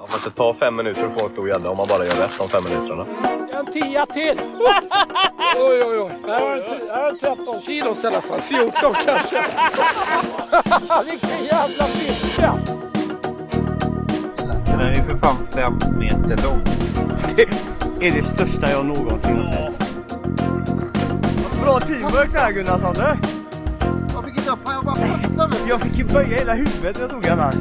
Ja, fast det tar fem minuter att få en stor gädda om man bara gör rätt de fem minuterna. En tia till! oj, oj, oj. Det här var en, det här var en 13 kilos i alla fall. 14 kanske. Vilken jävla fiska! Den är för fan fem meter lång. Det är det största jag någonsin har sett. Bra teamwork där Gunnarsson du! Jag fick inte upp jag bara passade. Jag fick ju böja hela huvudet när jag tog den här.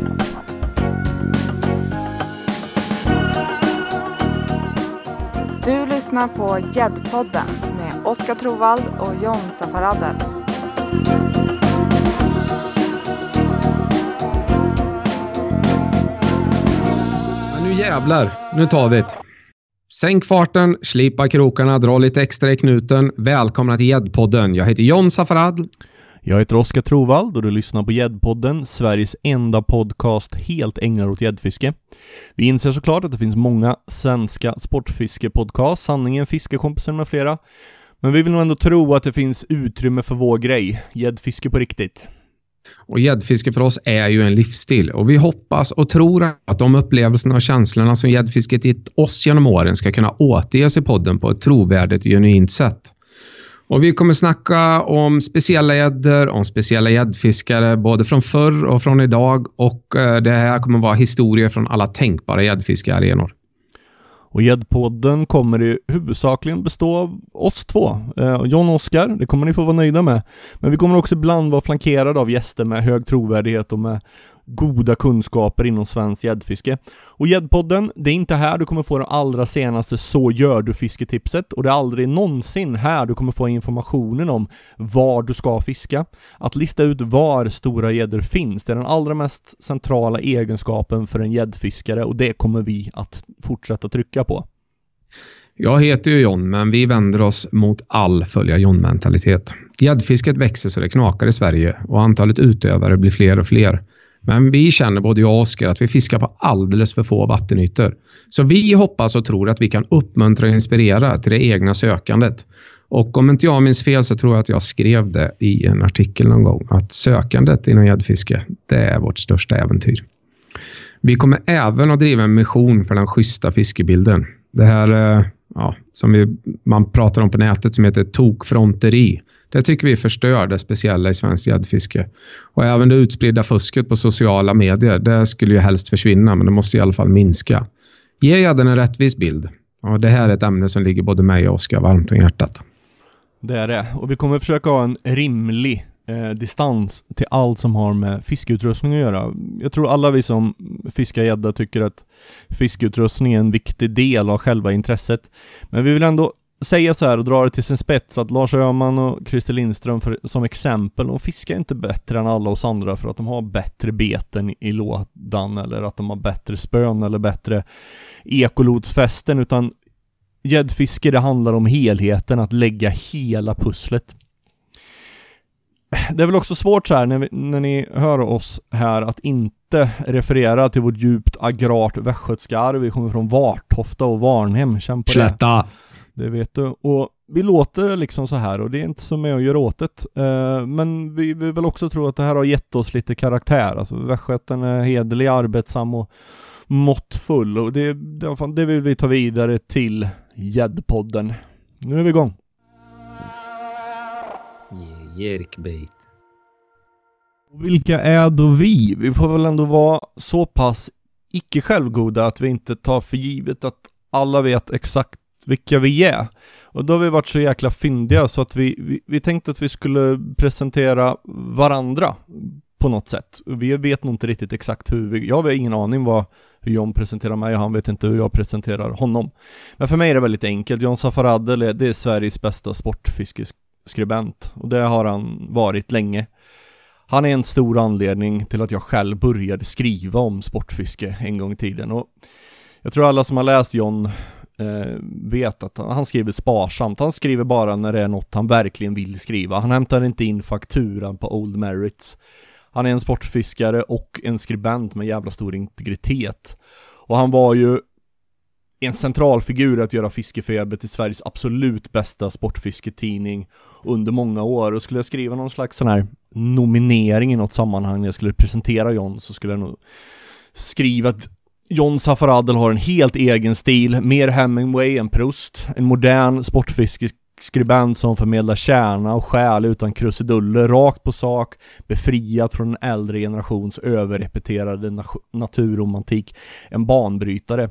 Lyssnar på Gäddpodden med Oskar Trovald och John Safaradel. Men nu jävlar, nu tar vi det. Sänk farten, slipa krokarna, dra lite extra i knuten. Välkomna till Gäddpodden. Jag heter John Safaradel. Jag heter Oskar Trovald och du lyssnar på Gäddpodden, Sveriges enda podcast helt ägnad åt gäddfiske. Vi inser såklart att det finns många svenska sportfiskepodcasts, Sanningen, Fiskekompisen med flera. Men vi vill nog ändå tro att det finns utrymme för vår grej, gäddfiske på riktigt. Och gäddfiske för oss är ju en livsstil och vi hoppas och tror att de upplevelserna och känslorna som gäddfisket gett oss genom åren ska kunna återges i podden på ett trovärdigt och genuint sätt. Och vi kommer snacka om speciella gäddor, om speciella gäddfiskare, både från förr och från idag. Och eh, det här kommer vara historier från alla tänkbara gäddfiskearenor. Och Gäddpodden kommer i huvudsakligen bestå av oss två, eh, John och Oskar, det kommer ni få vara nöjda med. Men vi kommer också ibland vara flankerade av gäster med hög trovärdighet och med goda kunskaper inom svenskt gäddfiske. Och Gäddpodden, det är inte här du kommer få det allra senaste Så gör du fisketipset och det är aldrig någonsin här du kommer få informationen om var du ska fiska. Att lista ut var stora gäddor finns, det är den allra mest centrala egenskapen för en gäddfiskare och det kommer vi att fortsätta trycka på. Jag heter ju John, men vi vänder oss mot all följa John-mentalitet. Gäddfisket växer så det knakar i Sverige och antalet utövare blir fler och fler. Men vi känner, både jag och Oskar, att vi fiskar på alldeles för få vattenytor. Så vi hoppas och tror att vi kan uppmuntra och inspirera till det egna sökandet. Och om inte jag minns fel så tror jag att jag skrev det i en artikel någon gång, att sökandet inom gäddfiske, det är vårt största äventyr. Vi kommer även att driva en mission för den schyssta fiskebilden. Det här eh, ja, som vi, man pratar om på nätet som heter tokfronteri. Det tycker vi förstör det speciella i svenskt gäddfiske. Och även det utspridda fusket på sociala medier, det skulle ju helst försvinna, men det måste i alla fall minska. Ge gäddan en rättvis bild. Ja, det här är ett ämne som ligger både mig och Oskar varmt om hjärtat. Det är det, och vi kommer försöka ha en rimlig eh, distans till allt som har med fiskeutrustning att göra. Jag tror alla vi som fiskar gädda tycker att fiskeutrustning är en viktig del av själva intresset. Men vi vill ändå säga så här och dra det till sin spets att Lars Öhman och Christer Lindström för, som exempel, de fiskar inte bättre än alla oss andra för att de har bättre beten i lådan eller att de har bättre spön eller bättre ekolodsfästen, utan gäddfiske det handlar om helheten, att lägga hela pusslet. Det är väl också svårt så här när, vi, när ni hör oss här att inte referera till vårt djupt agrart västgötska arv. Vi kommer från Vartofta och Varnhem, känn på det. Slätta! Det vet du. Och vi låter liksom så här och det är inte så mycket att göra åt det. Uh, men vi vill väl också tro att det här har gett oss lite karaktär. Alltså västgöten är hederlig, arbetsam och måttfull och det, det, det vill vi ta vidare till Gäddpodden. Nu är vi igång. Jerkbait. Vilka är då vi? Vi får väl ändå vara så pass icke självgoda att vi inte tar för givet att alla vet exakt vilka vi är. Och då har vi varit så jäkla fyndiga så att vi, vi, vi tänkte att vi skulle presentera varandra på något sätt. Vi vet nog inte riktigt exakt hur vi, jag har ingen aning vad, hur John presenterar mig och han vet inte hur jag presenterar honom. Men för mig är det väldigt enkelt. John Safaradel är, det är Sveriges bästa sportfiskeskribent och det har han varit länge. Han är en stor anledning till att jag själv började skriva om sportfiske en gång i tiden och jag tror alla som har läst John eh, vet att han, han skriver sparsamt. Han skriver bara när det är något han verkligen vill skriva. Han hämtar inte in fakturan på Old Merits. Han är en sportfiskare och en skribent med jävla stor integritet. Och han var ju en central figur att göra Fiskefeber till Sveriges absolut bästa sportfisketidning under många år. Och skulle jag skriva någon slags sån här nominering i något sammanhang när jag skulle presentera John så skulle jag nog skriva att John Safaradel har en helt egen stil, mer Hemingway än Proust. En modern sportfiskeskribent som förmedlar kärna och själ utan krusiduller, rakt på sak, befriat från en äldre generations överrepeterade na- naturromantik. En banbrytare.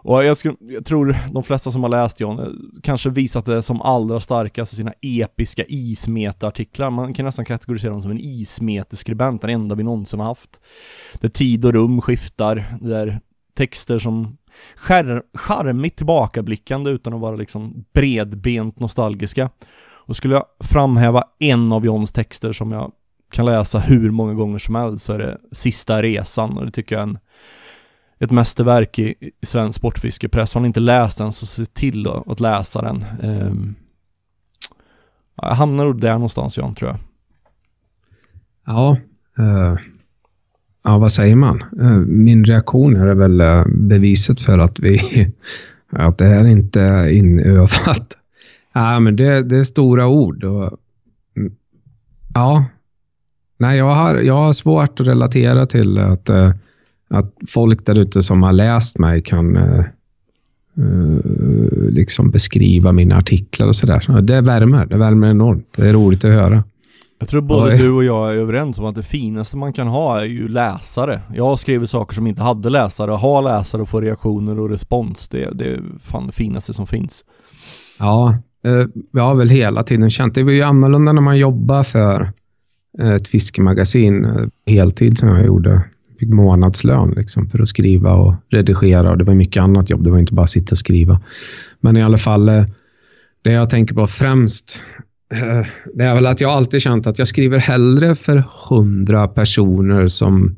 Och jag, skulle, jag tror de flesta som har läst John eh, kanske visat det som allra starkast i sina episka ismetartiklar. Man kan nästan kategorisera honom som en ismeteskribent, den enda vi någonsin har haft. Där tid och rum skiftar, där texter som skär, charmigt tillbakablickande utan att vara liksom bredbent nostalgiska. Och skulle jag framhäva en av Johns texter som jag kan läsa hur många gånger som helst så är det Sista resan och det tycker jag är en ett mästerverk i, i svensk sportfiskepress. Har ni inte läst den så se till att, att läsa den. Um, jag hamnar nog där någonstans Jan, tror jag. Ja, eh, ja vad säger man? Eh, min reaktion är väl eh, beviset för att vi att det här inte är inövat. Ja, men det, det är stora ord. Och, mm, ja, nej, jag har, jag har svårt att relatera till att eh, att folk där ute som har läst mig kan liksom beskriva mina artiklar och sådär. Det värmer. Det värmer enormt. Det är roligt att höra. Jag tror både Oj. du och jag är överens om att det finaste man kan ha är ju läsare. Jag har skrivit saker som inte hade läsare. Ha läsare och få reaktioner och respons. Det, det är fan det finaste som finns. Ja, uh, jag har väl hela tiden känt. Det var ju annorlunda när man jobbar för ett fiskemagasin heltid som jag gjorde fick månadslön liksom, för att skriva och redigera. och Det var mycket annat jobb. Det var inte bara att sitta och skriva. Men i alla fall, eh, det jag tänker på främst eh, Eh, det är väl att jag alltid känt att jag skriver hellre för hundra personer som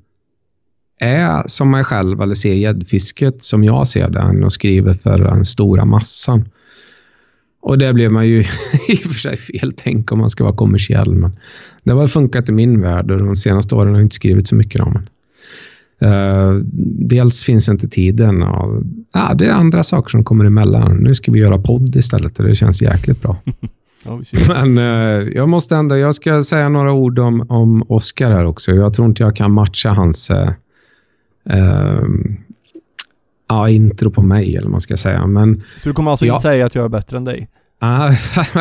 är som mig själv eller ser gäddfisket som jag ser det än att skriva för den stora massan. Och det blev man ju i och för sig fel tänk om man ska vara kommersiell. Men det har funkat i min värld och de senaste åren har jag inte skrivit så mycket om den. Uh, eh, dels finns inte tiden och uh, det är andra saker som kommer emellan. Nu ska vi göra podd istället och det känns jäkligt bra. Men uh, jag måste ändå, jag ska säga några ord om, om Oscar här också. Jag tror inte jag kan matcha hans uh, ja, intro på mig eller vad man ska säga. Men, Så du kommer alltså ja. inte säga att jag är bättre än dig?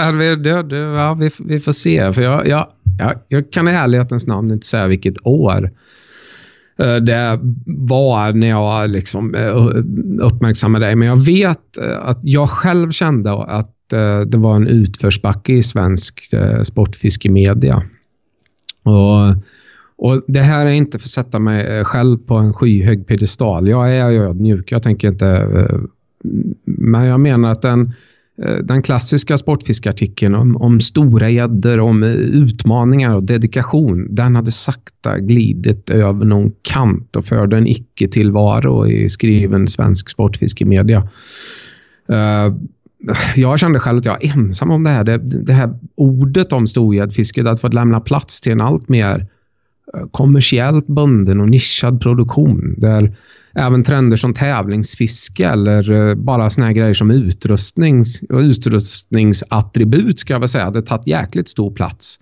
ja, vi, vi får se. För jag, jag, jag, jag kan i ärlighetens namn inte säga vilket år Eh, det var när jag liksom eh, uppmärksammade dig. Men jag vet eh, att jag själv kände att Eh, det var en utförsbacke i svensk eh, sportfiskemedia. Och, och det här är inte för att sätta mig eh, själv på en skyhög pedestal. Jag är ödmjuk. Jag tänker inte... Men jag menar att den den klassiska sportfiskartikeln om, om stora gäddor, om utmaningar och dedikation, den hade sakta glidit över någon kant och förde en icke-tillvaro i skriven svensk sportfiskemedia. Jag kände själv att jag är ensam om det här. Det, det här ordet om storgäddfisket att få lämna plats till en allt mer eh, kommersiellt bunden och nischad produktion där även trender som tävlingsfiske eller eh, bara såna här grejer som utrustnings, utrustningsattribut ska jag väl säga, hade tagit jäkligt stor plats.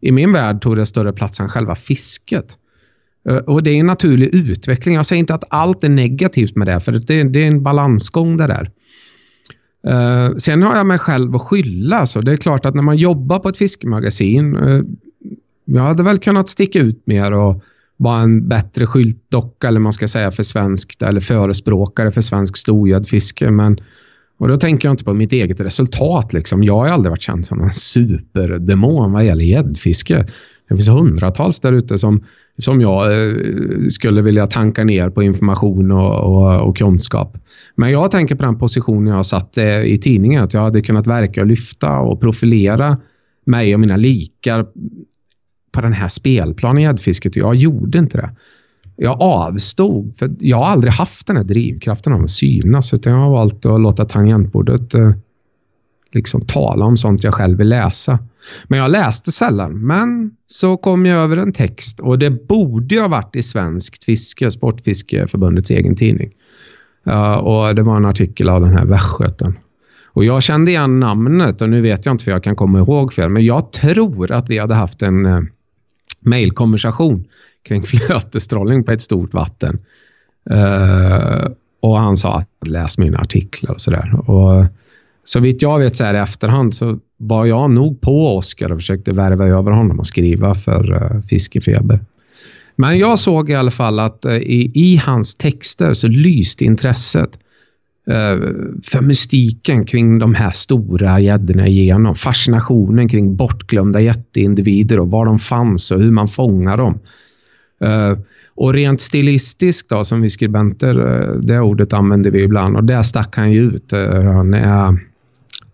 I min värld tog det större plats än själva fisket. Eh, och det är en naturlig utveckling. Jag säger inte att allt är negativt med det, för det, det är en balansgång det där. Uh, sen har jag mig själv att skylla. Så det är klart att när man jobbar på ett fiskemagasin, uh, jag hade väl kunnat sticka ut mer och vara en bättre skyltdocka eller man ska säga för svenskt eller förespråkare för svensk storgäddfiske. Men och då tänker jag inte på mitt eget resultat. Liksom. Jag har aldrig varit känd som en superdemon vad gäller gäddfiske. Det finns hundratals där ute som, som jag eh, skulle vilja tanka ner på information och, och, och, kunskap. Men jag tänker på den positionen jag har satt eh, i tidningen. Att jag hade kunnat verka och lyfta och profilera mig och mina likar på den här spelplanen i gäddfisket jag gjorde inte det. Jag avstod, för jag har aldrig haft den här drivkraften av att synas, utan jag har valt att låta tangentbordet eh, liksom tala om sånt jag själv vill läsa. Men jag läste sällan. Men så kom jag över en text och det borde ju ha varit i Svenskt fiske, Sportfiskeförbundets egen tidning. Uh, och det var en artikel av den här västgöten. Och jag kände igen namnet och nu vet jag inte för jag kan komma ihåg fel, men jag tror att vi hade haft en eh, uh, mejlkonversation kring flötestrålning på ett stort vatten. Eh, och han sa att läs mina artiklar och sådär. Och så vitt jag vet så här i efterhand så var jag nog på Oskar och försökte värva över honom och skriva för uh, Fiskefeber. Men jag såg i alla fall att eh, i, i, hans texter så lyste intresset eh, för mystiken kring de här stora gäddorna igenom. Fascinationen kring bortglömda jätteindivider och var de fanns och hur man fångar dem. Eh, och rent stilistiskt då, som vi skribenter, det ordet använder vi ibland och där stack han ju ut. Han är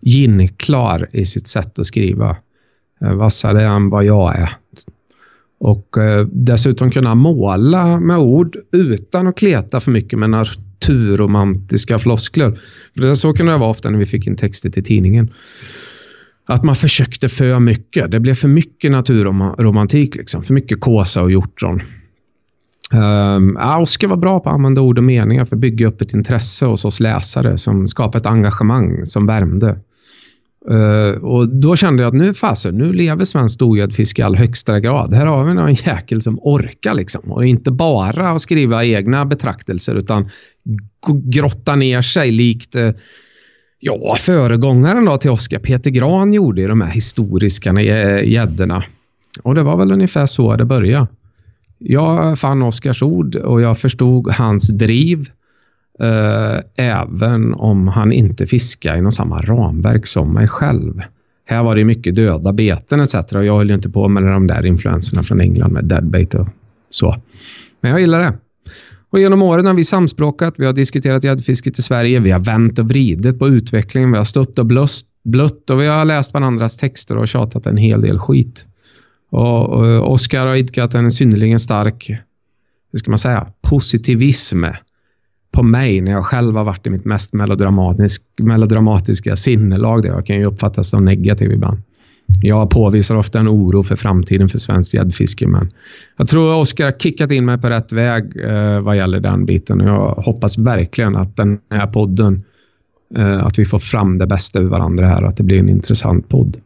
ginklar i sitt sätt att skriva. Vassare än vad jag är. Och eh, dessutom kunna måla med ord utan att kleta för mycket med naturromantiska floskler. För så kunde det vara ofta när vi fick in texter till tidningen. Att man försökte för mycket. Det blev för mycket naturromantik. Liksom. För mycket kåsa och hjortron. Ehm, um, Oskar var bra på att använda ord och meningar för att bygga upp ett intresse hos oss läsare som skapade ett engagemang som värmde. Uh, och då kände jag att nu fasen, nu lever svenskt ogäddfiske i all högsta grad. Här har vi någon jäkel som orkar liksom. Och inte bara att skriva egna betraktelser utan grotta ner sig likt uh, ja, föregångaren då till Oskar, Peter Gran gjorde i de här historiska eh, gäddorna. Och det var väl ungefär så det började. Jag fann Oskars ord och jag förstod hans driv. Uh, även om han inte fiskar inom samma ramverk som mig själv. Här var det mycket döda beten etc. Och jag höll inte på med de där influenserna från England med deadbait och så. Men jag gillar det. Och genom åren har vi samspråkat, vi har diskuterat gäddfisket i Sverige, vi har vänt och vridit på utvecklingen, vi har stött och blöst, blött och vi har läst varandras texter och tjatat en hel del skit. Och, eh, och Oskar har idkat en synnerligen stark, hur ska man säga, positivism på mig när jag själv har varit i mitt mest melodramatisk, melodramatiska sinnelag. Där jag kan ju uppfattas som negativ ibland. Jag påvisar ofta en oro för framtiden för svenskt gäddfiske, men jag tror Oskar har kickat in mig på rätt väg eh, vad gäller den biten. Och jag hoppas verkligen att den här podden, eh, att vi får fram det bästa ur varandra här och att det blir en intressant podd.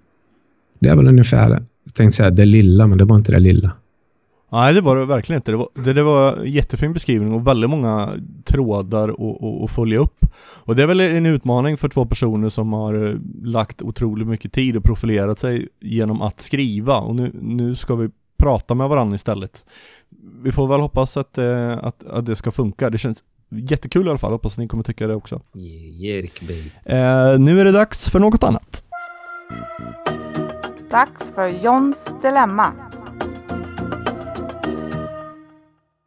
Det är väl ungefär, jag tänkte säga det lilla, men det var inte det lilla. Nej det var det verkligen inte. Det var, det, det var jättefin beskrivning och väldigt många trådar att följa upp. Och det är väl en utmaning för två personer som har lagt otroligt mycket tid och profilerat sig genom att skriva. Och nu, nu ska vi prata med varandra istället. Vi får väl hoppas att, eh, att, att det ska funka. Det känns jättekul i alla fall. Hoppas att ni kommer tycka det också. Yeah, eh, nu är det dags för något annat. Dags för Johns Dilemma.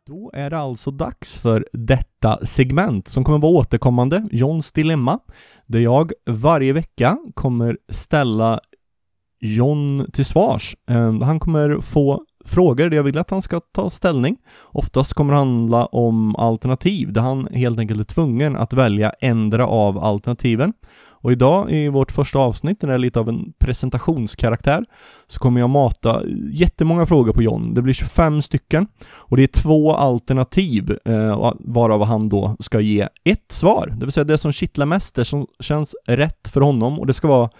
Då är det alltså dags för detta segment som kommer vara återkommande, Johns Dilemma, där jag varje vecka kommer ställa John till svars. Ehm, han kommer få frågor där jag vill att han ska ta ställning. Oftast kommer det handla om alternativ där han helt enkelt är tvungen att välja ändra av alternativen. Och idag i vårt första avsnitt, när det är lite av en presentationskaraktär, så kommer jag mata jättemånga frågor på John. Det blir 25 stycken och det är två alternativ eh, varav han då ska ge ett svar. Det vill säga det som kittlar mest, det som känns rätt för honom och det ska vara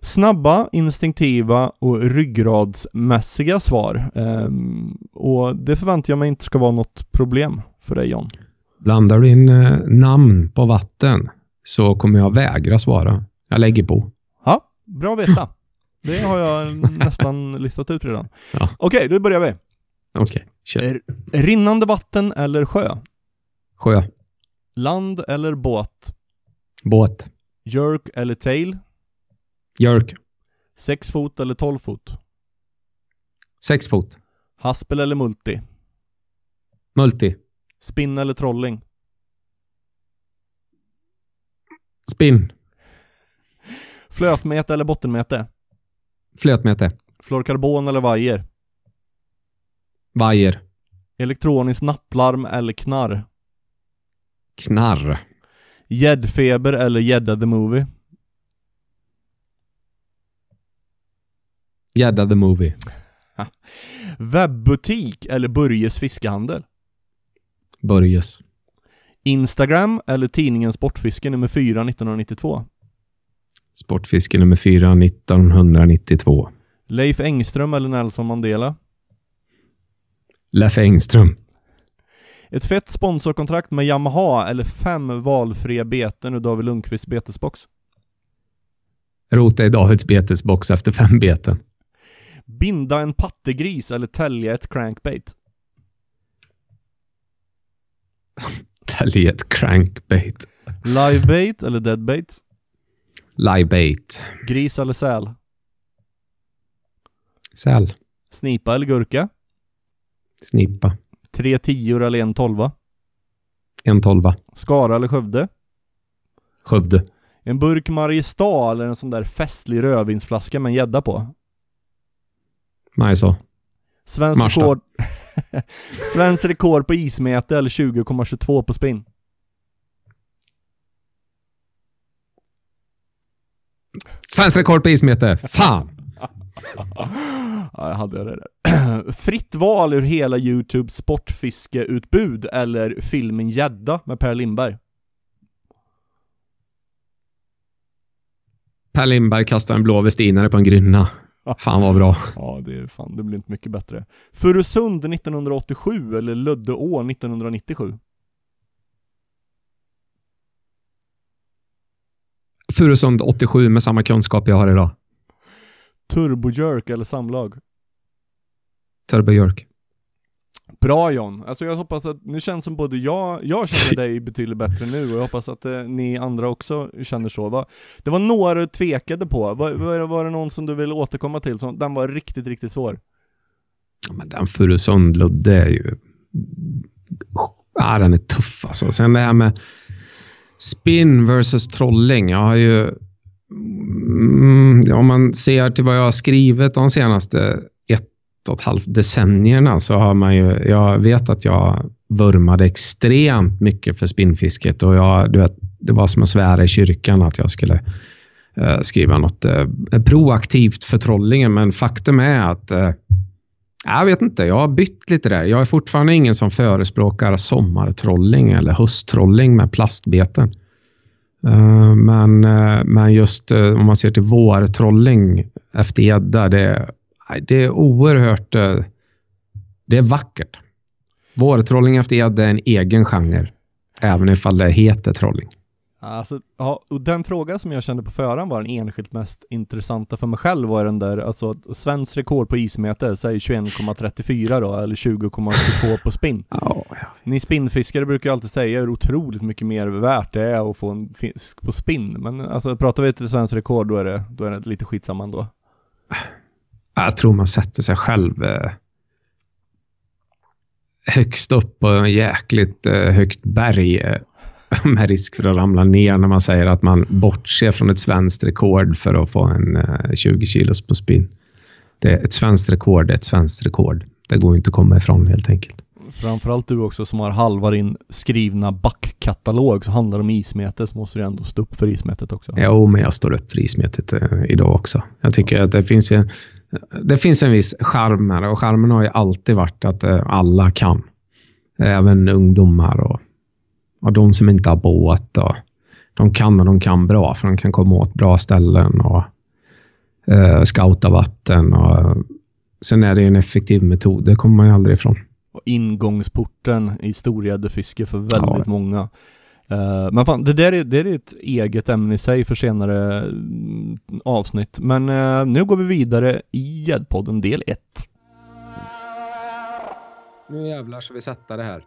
snabba, instinktiva och ryggradsmässiga svar. Um, och det förväntar jag mig inte ska vara något problem för dig John. Blandar du in eh, namn på vatten så kommer jag vägra svara. Jag lägger på. Ja, bra att veta. Det har jag nästan listat ut redan. Ja. Okej, okay, då börjar vi. Okej, okay. Rinnande vatten eller sjö? Sjö. Land eller båt? Båt. Jerk eller tail? Jerk. Sex fot eller tolv fot? Sex fot. Haspel eller multi? Multi. Spinn eller trolling? Spinn. Flötmete eller bottenmete? Flötmete. Fluorkarbon eller vajer? Vajer. Elektronisk napplarm eller knarr? Knarr. Gäddfeber eller Gädda the Movie? Gädda the Movie. Webbutik eller Börjes fiskehandel? Börjes. Instagram eller tidningen Sportfiske nummer 4 1992? Sportfiske nummer 4 1992. Leif Engström eller Nelson Mandela? Leif Engström. Ett fett sponsorkontrakt med Yamaha eller fem valfria beten ur David Lundqvists betesbox. Rota i Davids betesbox efter fem beten. Binda en pattegris eller tälja ett crankbait. Ett crankbait. Livebait eller deadbait. Livebait. Gris eller säl. Säl. Snipa eller gurka. Snippa. Tre tior eller en tolva. En tolva. Skara eller Skövde. Skövde. En burk Mariestad eller en sån där festlig rödvinsflaska med en gädda på. Mariestad. Svensk Marstad. rekord... Svensk rekord på ismete eller 20,22 på spinn. Svensk rekord på ismeter. Fan! Ja, jag hade det där. Fritt val ur hela Youtubes sportfiskeutbud eller filmen Gädda med Per Lindberg. Per Lindberg kastar en blå westinare på en grynna. Fan vad bra. Ja, det är fan, det blir inte mycket bättre. Furusund 1987 eller Löddeå 1997? Furusund 87 med samma kunskap jag har idag. Turbojerk eller samlag? Turbo York. Bra John! Alltså jag hoppas att, nu känns som både jag, jag känner dig betydligt bättre nu och jag hoppas att eh, ni andra också känner så. Va? Det var några du tvekade på, var, var, var det någon som du ville återkomma till? Som, den var riktigt, riktigt svår. Ja, Men den Furusund Ludde är ju... Ja, den är tuff alltså. Sen det här med spin versus trolling. Jag har ju... Mm, om man ser till vad jag har skrivit de senaste ett och ett halvt decennierna så har man ju... Jag vet att jag vurmade extremt mycket för spinnfisket och jag, du vet, det var som att svära i kyrkan att jag skulle eh, skriva något eh, proaktivt för trollingen. Men faktum är att eh, jag vet inte, jag har bytt lite där. Jag är fortfarande ingen som förespråkar sommartrolling eller hösttrolling med plastbeten. Eh, men, eh, men just eh, om man ser till vårtrolling efter gädda, det, det är oerhört... eh, Det är vackert. Vårtrolling efter gädda är en egen genre, även ifall det heter trolling. Alltså, ja, och den fråga som jag kände på förhand var den enskilt mest intressanta för mig själv var den där, alltså svensk rekord på ismeter, säg 21,34 då, eller 20,22 på spinn. Ja. Ni spinnfiskare brukar ju alltid säga hur otroligt mycket mer värt det är att få en fisk på spinn, men alltså pratar vi till svensk rekord då är det, då är det lite skitsamma ändå. Jag tror man sätter sig själv eh, högst upp på en jäkligt eh, högt berg eh, med risk för att ramla ner när man säger att man bortser från ett svenskt rekord för att få en eh, 20 kilos på spinn. Det är ett svenskt rekord, ett svenskt rekord. Det går inte att komma ifrån helt enkelt. Framförallt du också som har halva din skrivna backkatalog så handlar det om ismeter så måste du ändå stå upp för ismetet också. Jo, men jag står upp för ismetet eh, idag också. Jag tycker att det finns, ju, det finns en viss charm här och charmen har ju alltid varit att eh, alla kan. Även ungdomar och, och de som inte har båt. Och, de kan och de kan bra för de kan komma åt bra ställen och eh, scouta vatten. Och, sen är det ju en effektiv metod, det kommer man ju aldrig ifrån. Och ingångsporten i storgäddefiske för väldigt Ja. många. Eh, men fan, det där är, det är ett eget ämne i sig för senare mm, avsnitt. Men eh, nu går vi vidare i Gäddpodden del 1. Nu jävlar ska vi sätta det här.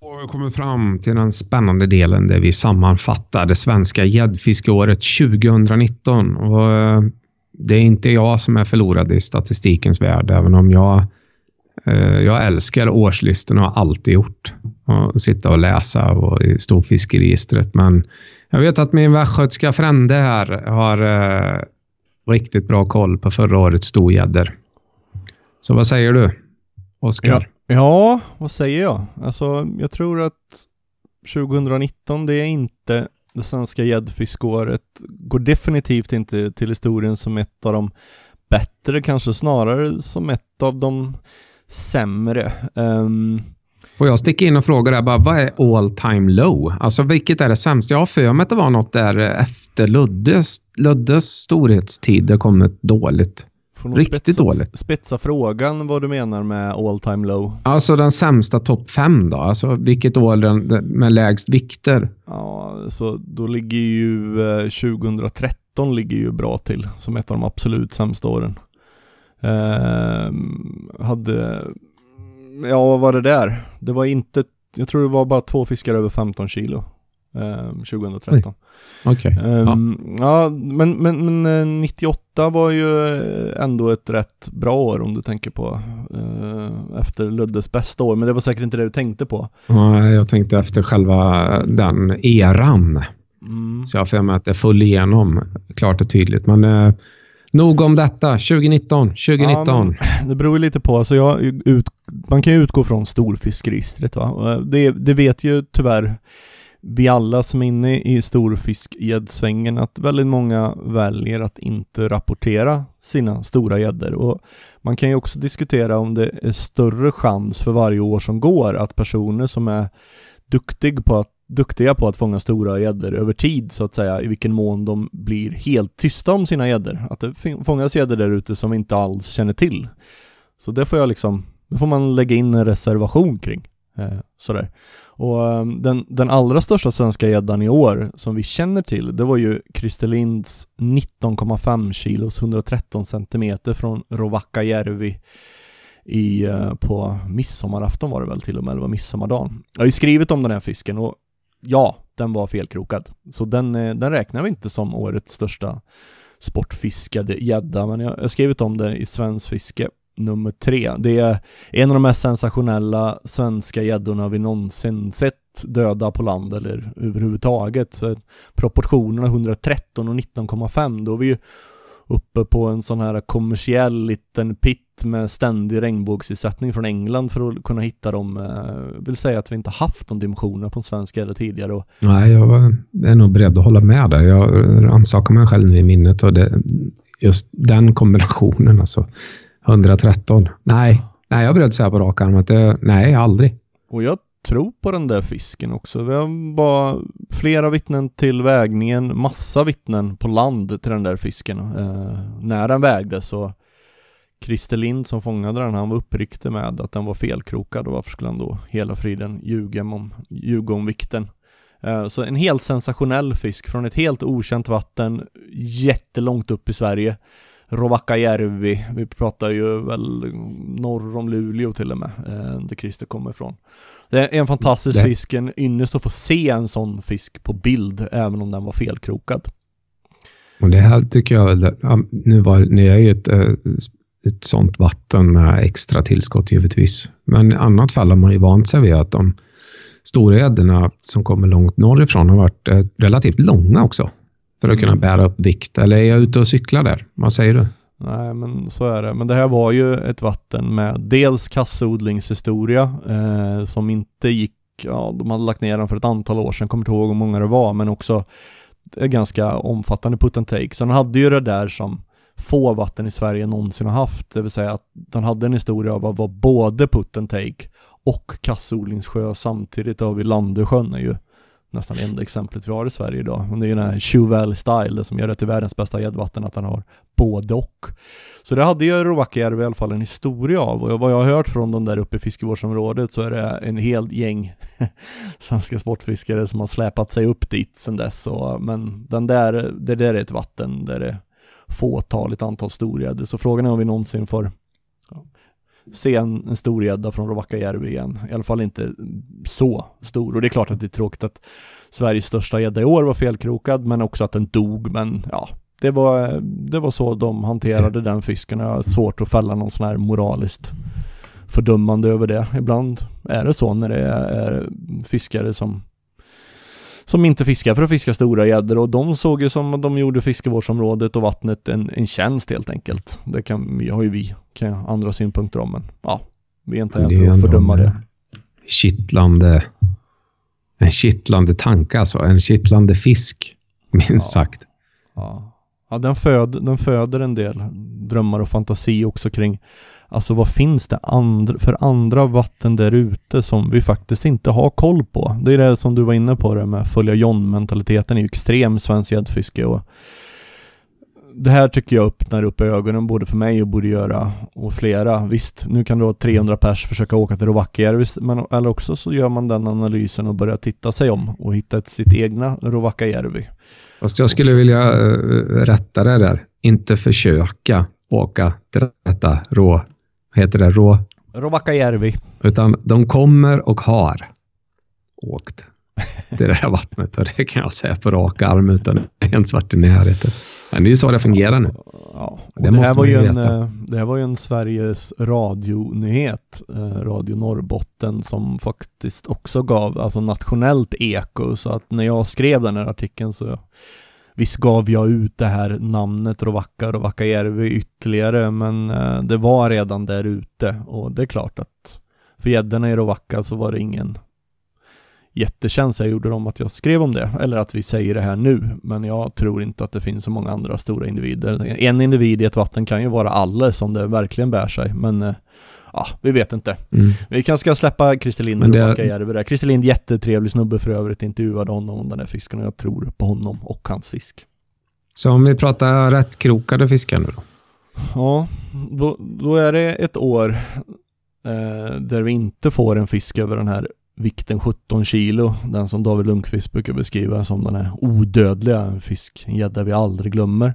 Och vi kommer fram till den spännande delen där vi sammanfattar det svenska gäddfiskeåret 2019. Och eh, det är inte jag som är förlorad i statistikens värld, även om jag, Eh, jag älskar årslistorna och har alltid gjort. Och sitta och läsa och i storfiskeregistret. Men jag vet att min västgötska frände här har eh, riktigt bra koll på förra årets storgäddor. Så vad säger du, Oskar? Ja, vad säger jag? Alltså, jag tror att 2019, det är inte det svenska gäddfiskåret. Går definitivt inte till historien som ett av de bättre, kanske snarare som ett av de sämre. Ehm, Får jag sticka in och fråga där bara, vad är all time low? Alltså vilket är det sämsta? Jag har för mig att det var något där efter Luddes, Luddes storhetstid det kom ett dåligt. Riktigt spetsa, dåligt. Spetsa frågan vad du menar med all time low. Alltså den sämsta topp fem då? Alltså vilket år den, med lägst vikter? Ja, så då ligger ju eh, 2013 ligger ju bra till som ett av de absolut sämsta åren. Ehm, hade, ja vad var det där? Det var inte, jag tror det var bara två fiskar över 15 kilo. ehm, 2013. Okej. Ehm, ja. men, men, men eh, 98 var ju eh, ändå ett rätt bra år om du tänker på eh, efter Luddes bästa år, men det var säkert inte det du tänkte på. Ja, jag tänkte efter själva den eran. Mm. Så jag har för mig att det föll igenom klart och tydligt. Men eh, nog om detta. 2019. 2019. Ja, det beror ju lite på, alltså jag, ut, man kan ju utgå från storfiskregistret va. Eh, det, det vet ju tyvärr vi alla som är inne i storfiskgäddsvängen att väldigt många väljer att inte rapportera sina stora gäddor. Och man kan ju också diskutera om det är större chans för varje år som går att personer som är duktig på att, duktiga på att fånga stora gäddor över tid så att säga, i vilken mån de blir helt tysta om sina gäddor. Att det fångas gäddor där ute som vi inte alls känner till. Så det får jag liksom, det får man lägga in en reservation kring. Eh, sådär. Och eh, den, den allra största svenska gäddan i år som vi känner till, det var ju Christer Linds 19,5 kilos 113 centimeter från Rovakajärvi i, eh, på midsommarafton var det väl till och med, eller var midsommardagen. Jag har ju skrivit om den här fisken och ja, den var felkrokad. Så den, eh, den räknar vi inte som årets största sportfiskade gädda, men jag jag har skrivit om det i Svensk Fiske nummer tre. Det är en av de mest sensationella svenska gäddorna vi någonsin sett döda på land eller överhuvudtaget. Så proportionerna 113 och 19,5, då är vi ju uppe på en sån här kommersiell liten pit med ständig regnbågsisättning från England för att kunna hitta dem. Jag vill säga att vi inte haft de dimensionerna på en svensk gädda tidigare och Nej, jag är nog beredd att hålla med där. Jag rannsakar mig själv nu i minnet och det, just den kombinationen alltså. 113. Nej, nej jag är beredd att säga på rak arm att det, nej, aldrig. Och jag tro på den där fisken också. Vi har bara flera vittnen till vägningen, massa vittnen på land till den där fisken. Eh, när den vägdes och Christer Lind som fångade den, han var uppriktig med att den var felkrokad och varför skulle han då hela friden ljuga om, ljuga om vikten? Eh, så en helt sensationell fisk från ett helt okänt vatten, jättelångt upp i Sverige. Rovakajärvi, vi pratar ju väl norr om Luleå till och med, eh, där Christer kommer ifrån. Det är en fantastisk Det- fisk, en ynnest att få se en sån fisk på bild, även om den var felkrokad. Och det här tycker jag, väl- nu, var, nu är ju ett, eh, ett sånt vatten med extra tillskott givetvis. Men i annat fall har man ju vant sig vid att de stora gäddorna som kommer långt norrifrån har varit eh, relativt långa också. För att kunna Mm. bära upp vikt. Eller är jag ute och cyklar där? Vad säger du? Nej men så är det. Men det här var ju ett vatten med dels kassodlingshistoria eh, som inte gick, ja de hade lagt ner den för ett antal år sedan, kommer inte ihåg hur många det var, men också ganska omfattande put and take. Så den hade ju det där som få vatten i Sverige någonsin har haft, det vill säga att den hade en historia av att vara både put and take och kassodlingssjö samtidigt. Har vi Landösjön är ju nästan enda exemplet vi har i Sverige idag. Och det är ju den här Shoe Valley Style, det som gör det till världens bästa gäddvatten, att den har både och. Så det hade ju Rovakajärvi i alla fall en historia av och vad jag har hört från de där uppe i fiskevårdsområdet så är det en hel gäng svenska sportfiskare som har släpat sig upp dit sedan dess. Och, men den där, det där är ett vatten där det är fåtaligt antal storgäddor. Så frågan är om vi någonsin får se en, en storgädda från Rovakajärvi igen. I alla fall inte så stor. Och det är klart att det är tråkigt att Sveriges största gädda i år var felkrokad, men också att den dog. Men ja, det var, det var så de hanterade den fisken. Jag har svårt att fälla någon sån här moraliskt fördömande över det. Ibland är det så när det är fiskare som som inte fiskar för att fiska stora gäddor och de såg ju som de gjorde fiskevårdsområdet och vattnet en, en tjänst helt enkelt. Det kan, har ju vi, kan andra synpunkter om men ja, vi är inte här för att fördöma det. Kittlande, en kittlande tanke alltså. En kittlande fisk, minst Ja. sagt. Ja, ja den, föd, den föder en del drömmar och fantasi också kring Alltså vad finns det andra, för andra vatten där ute som vi faktiskt inte har koll på? Det är det som du var inne på det med följa John-mentaliteten är ju extrem svensk gäddfiske och det här tycker jag öppnar upp ögonen både för mig och borde göra och flera. Visst, nu kan du ha 300 pers försöka åka till Rovakajärvi, men eller också så gör man den analysen och börjar titta sig om och hitta ett, sitt egna Rovakajärvi. Fast jag skulle vilja uh, rätta det där. Inte försöka åka till detta rå heter det? Rå... Rovakajärvi. Utan de kommer och har åkt till det här vattnet och det kan jag säga på rak arm utan ens varit i närheten. Men det är så det fungerar nu. Ja, Det det, här var ju ju en, eh, det här var ju en Sveriges radionyhet, eh, Radio Norrbotten, som faktiskt också gav alltså nationellt eko. Så att när jag skrev den här artikeln så visst gav jag ut det här namnet Rovacka Rovakajärvi ytterligare, men eh, det var redan där ute. Och det är klart att för gäddorna i Rovacka så var det ingen jättekänsla jag gjorde om att jag skrev om det, eller att vi säger det här nu, men jag tror inte att det finns så många andra stora individer. En individ i ett vatten kan ju vara alla som det verkligen bär sig, men eh, ja, vi vet inte. Mm. Vi kanske ska släppa Christer Lind och det- Rovakkajärvi där. Christer Lind, jättetrevlig snubbe för övrigt, intervjuade honom om den här fisken och jag tror på honom och hans fisk. Så om vi pratar rätt krokade fiskar nu då. Ja, då, då är det ett år eh, där vi inte får en fisk över den här vikten 17 kilo. Den som David Lundqvist brukar beskriva som den här odödliga fisk, en gädda vi aldrig glömmer.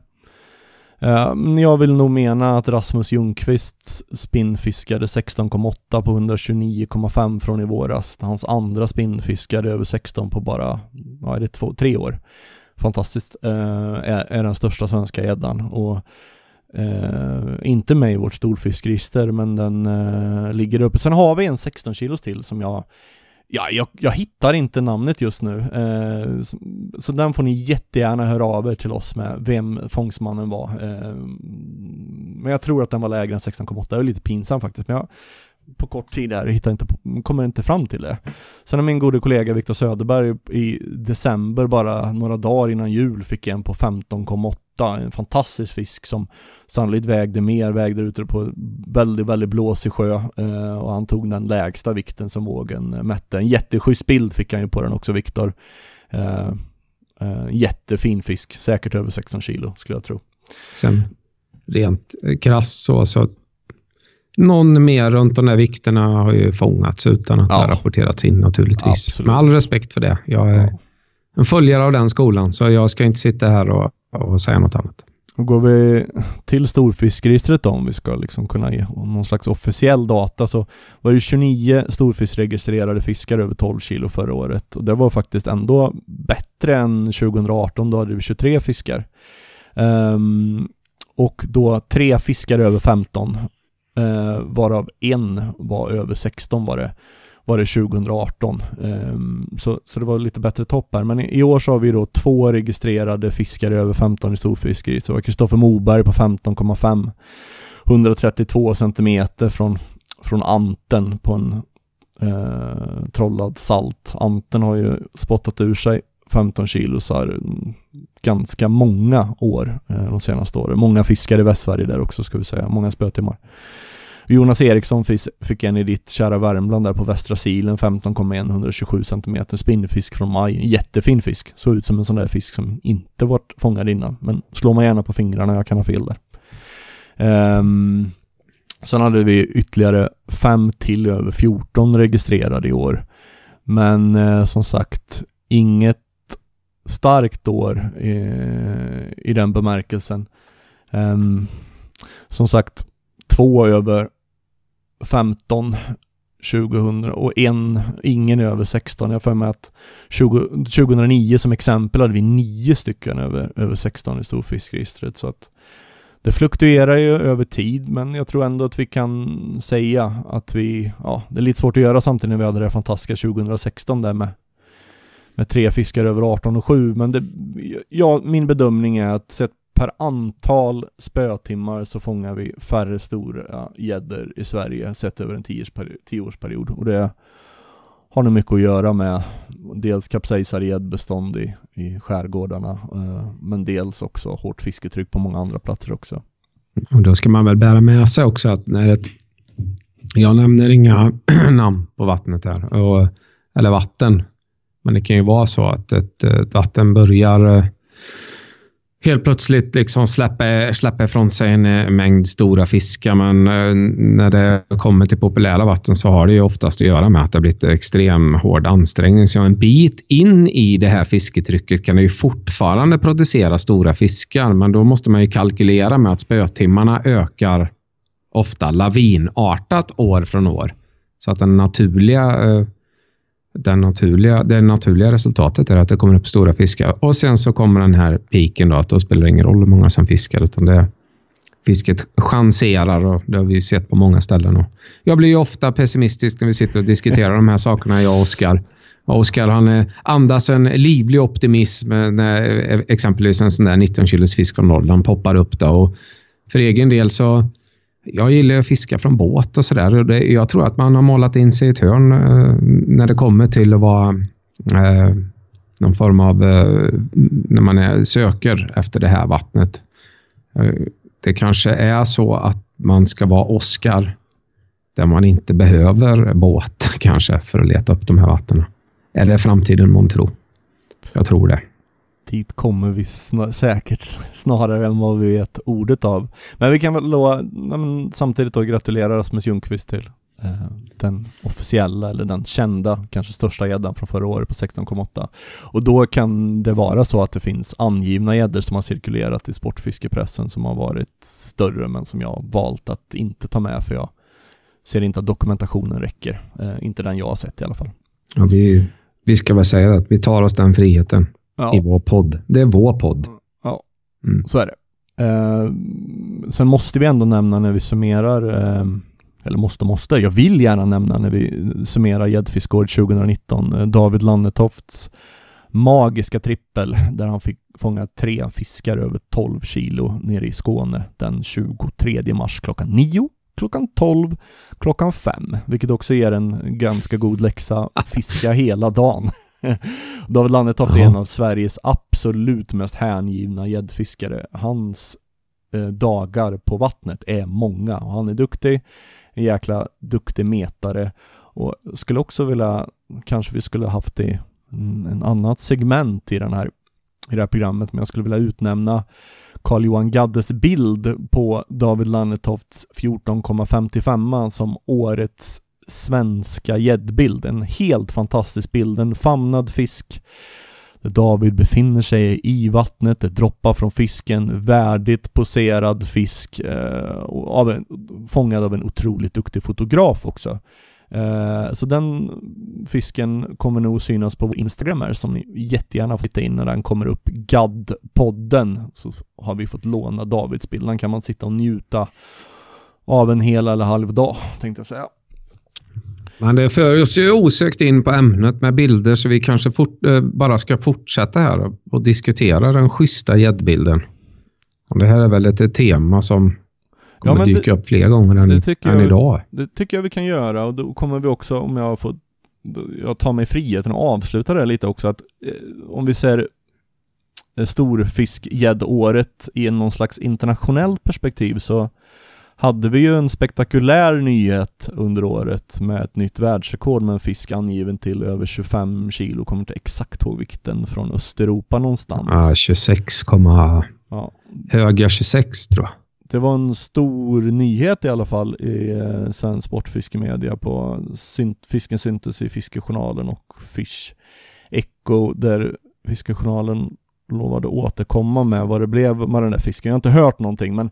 Uh, jag vill nog mena att Rasmus Ljungqvists spinnfiskade 16,8 på 129,5 från i våras. Hans andra spinnfiskade över 16 på bara, vad är det, två, tre år. Fantastiskt. Uh, är, är den största svenska gäddan och uh, inte med i vårt storfiskregister men den eh, ligger uppe. Sen har vi en 16 kilos till som jag Ja, jag, jag hittar inte namnet just nu. Eh, så, så den får ni jättegärna höra av er till oss med vem fångstmannen var. Eh, men jag tror att den var lägre än 16,8. Det är lite pinsamt faktiskt. Men jag, på kort tid här hittar inte, kommer inte fram till det. Sen har min gode kollega Viktor Söderberg i december, bara några dagar innan jul, fick en på 15,8. En fantastisk fisk som sannolikt vägde mer, vägde ute på väldigt, väldigt blåsig sjö eh, och han tog den lägsta vikten som vågen eh, mätte. En jätteschysst bild fick han ju på den också, Viktor. Eh, eh, jättefin fisk, säkert över 16 kilo skulle jag tro. Sen rent eh, krasst så, så någon mer runt de där vikterna har ju fångats utan att Ja. det har rapporterats in naturligtvis. Absolut. Med all respekt för det. Jag är Ja. en följare av den skolan, så jag ska inte sitta här och, och säga något annat. Då går vi till storfiskregistret då, om vi ska liksom kunna ge någon slags officiell data så var det 29 storfiskregistrerade fiskar över 12 kilo förra året och det var faktiskt ändå bättre än 2018 då hade vi 23 fiskar. Um, och då tre fiskar över 15 uh, eh, varav en var över 16 var det var det 2018. Ehm, så, så det var lite bättre topp här. Men i, år så har vi då två registrerade fiskare över 15 i storfiskeri. Så det var Kristoffer Moberg på 15,5. 132 centimeter från, från Anten på en eh, trollad salt. Anten har ju spottat ur sig 15 kilo så här, mm, ganska många år eh, de senaste åren. Många fiskare i Västsverige där också ska vi säga. Många spötimmar. Jonas Eriksson fick en i ditt kära Värmland där på Västra Silen 15,1 127 cm spinnfisk från maj. Jättefin fisk. Såg ut som en sån där fisk som inte varit fångad innan. Men slå mig gärna på fingrarna, jag kan ha fel där. Um, sen hade vi ytterligare fem till över 14 registrerade i år. Men eh, som sagt, inget starkt år eh, i den bemärkelsen. Um, som sagt, två över 15 2000 och en, ingen över 16. Jag har för mig att 20, 2009 som exempel hade vi nio stycken över, över 16 i storfiskregistret. Så att det fluktuerar ju över tid, men jag tror ändå att vi kan säga att vi, ja, det är lite svårt att göra samtidigt när vi hade det fantastiska 2016 där med, med tre fiskar över 18 och 7, men det, ja, min bedömning är att sett per antal spötimmar så fångar vi färre stora gäddor i Sverige sett över en tioårsperiod. Och det har nog mycket att göra med dels kapsejsade gäddbestånd i, i skärgårdarna, eh, men dels också hårt fisketryck på många andra platser också. Och då ska man väl bära med sig också att när ett... Jag nämner inga namn på vattnet här, och, eller vatten. Men det kan ju vara så att ett, ett vatten börjar eh, helt plötsligt liksom släpper, släpper ifrån sig en eh, mängd stora fiskar. Men eh, när det kommer till populära vatten så har det ju oftast att göra med att det har blivit extrem hård ansträngning. Så en bit in i det här fisketrycket kan det ju fortfarande producera stora fiskar. Men då måste man ju kalkylera med att spötimmarna ökar ofta lavinartat år från år. Så att den naturliga eh, den naturliga, det naturliga resultatet är att det kommer upp stora fiskar och sen så kommer den här piken då att då spelar det ingen roll hur många som fiskar utan det fisket chanserar och det har vi sett på många ställen. Och jag blir ju ofta pessimistisk när vi sitter och diskuterar de här sakerna, jag och Oskar. Oskar han eh, andas en livlig optimism eh, när eh, exempelvis en sån där 19 kilos fisk från Norrland poppar upp. Då. Och för egen del så jag gillar att fiska från båt och sådär. Jag tror att man har målat in sig i ett hörn eh, när det kommer till att vara eh, någon form av... Eh, när man är, söker efter det här vattnet. Det kanske är så att man ska vara Oscar där man inte behöver båt kanske för att leta upp de här vattnen. Eller framtiden mån. Jag tror det dit kommer vi sn säkert snarare än vad vi vet ordet av. Men vi kan väl då, samtidigt då gratulera Rasmus Ljungqvist till eh, den officiella eller den kända, kanske största gäddan från förra året på 16,8. Och då kan det vara så att det finns angivna gäddor som har cirkulerat i sportfiskepressen som har varit större men som jag valt att inte ta med för jag ser inte att dokumentationen räcker. Eh, inte den jag har sett i alla fall. Ja, vi, vi ska väl säga att vi tar oss den friheten ja. i vår podd. Det är vår podd. Ja, mm. så är det. Eh, sen måste vi ändå nämna när vi summerar, eh, eller måste måste, jag vill gärna nämna när vi summerar gäddfiskår 2019, eh, David Lannetofts magiska trippel där han fick fånga tre fiskar över 12 kilo nere i Skåne den 23 mars klockan 9 klockan 12, klockan 5, vilket också ger en ganska god läxa fiska hela dagen. David Lannetoft är en av Sveriges absolut mest hängivna gäddfiskare. Hans eh, dagar på vattnet är många och han är duktig, en jäkla duktig metare och skulle också vilja, kanske vi skulle haft det en, en annat segment i den här i det här programmet, men jag skulle vilja utnämna Carl-Johan Gaddes bild på David Lannetofts 14,55 som årets svenska gäddbild. En helt fantastisk bild, en famnad fisk där David befinner sig i vattnet, det droppar från fisken, värdigt poserad fisk, eh, av en, fångad av en otroligt duktig fotograf också. Eh, så den fisken kommer nog synas på vår Instagram här, som ni jättegärna får titta in när den kommer upp. GAD-podden, så har vi fått låna Davids bild. Den kan man sitta och njuta av en hel eller halv dag, tänkte jag säga. Men det för oss ju osökt in på ämnet med bilder så vi kanske fort, äh, bara ska fortsätta här och, och diskutera den schyssta gäddbilden. Det här är väl ett tema som kommer ja, dyka det, upp fler gånger än, än jag, idag. Det tycker jag vi kan göra och då kommer vi också, om jag får jag tar mig friheten att avsluta det lite också, att eh, om vi ser eh, storfiskgäddåret i någon slags internationellt perspektiv så hade vi ju en spektakulär nyhet under året med ett nytt världsrekord med en fisk angiven till över 25 kilo, kommer inte exakt ihåg vikten, från Östeuropa någonstans. Ja, 26, ja. höga 26 tror jag. Det var en stor nyhet i alla fall i eh, svensk sportfiskemedia på synt, fisken syntes i Fiskejournalen och Fish Echo där Fiskejournalen lovade återkomma med vad det blev med den där fisken. Jag har inte hört någonting, men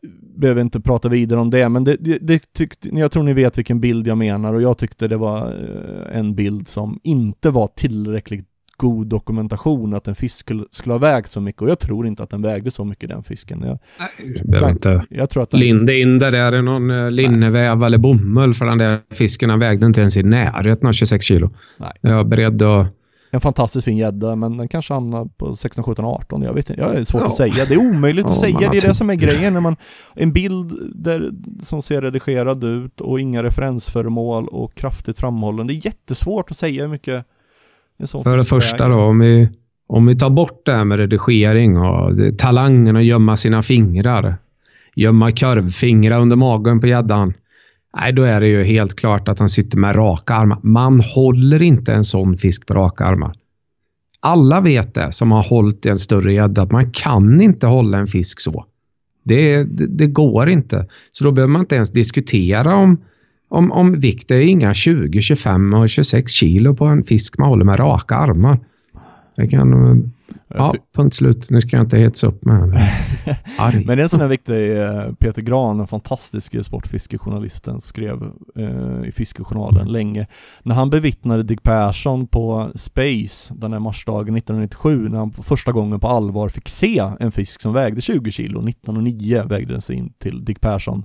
jag behöver inte prata vidare om det. Men det, det, det tyckte, jag tror ni vet vilken bild jag menar och jag tyckte det var eh, en bild som inte var tillräckligt god dokumentation att en fisk skulle, skulle ha vägt så mycket och jag tror inte att den vägde så mycket den fisken. Jag, Nej, behöver inte jag tror att den, linda in det där i någon uh, linneväv eller bomull för den där fisken. Den vägde inte ens i närheten av 26 kilo. Nej. Jag är beredd att en fantastiskt fin gädda, men den kanske hamnar på 16, 17, 18. Jag vet inte. Jag är svårt ja. att säga. Det är omöjligt ja, att säga. Det är det som är grejen. När man, en bild där, som ser redigerad ut och inga referensföremål och kraftigt framhållen. Det är jättesvårt att säga hur mycket För det första då, om vi, om vi tar bort det här med redigering och det, talangen att gömma sina fingrar. Gömma korvfingrar under magen på gäddan. Nej, då är det ju helt klart att han sitter med raka armar. Man håller inte en sån fisk på raka armar. Alla vet det som har hållit i en större gädda att man kan inte hålla en fisk så. Det, det, det, går inte. Så då behöver man inte ens diskutera om, om, om vikt. Det är inga 20, 25 och 26 kilo på en fisk man håller med raka armar. Det kan... Ja, punkt slut. Nu ska jag inte hetsa upp mig. Men det är en sån här viktig, eh, Peter Gran, den fantastiske sportfiskejournalisten, skrev eh, i Fiskejournalen länge. När han bevittnade Dick Persson på Space den här marsdagen 1997, när han första gången på allvar fick se en fisk som vägde 20 kilo. 1909 vägde den sig in till Dick Persson.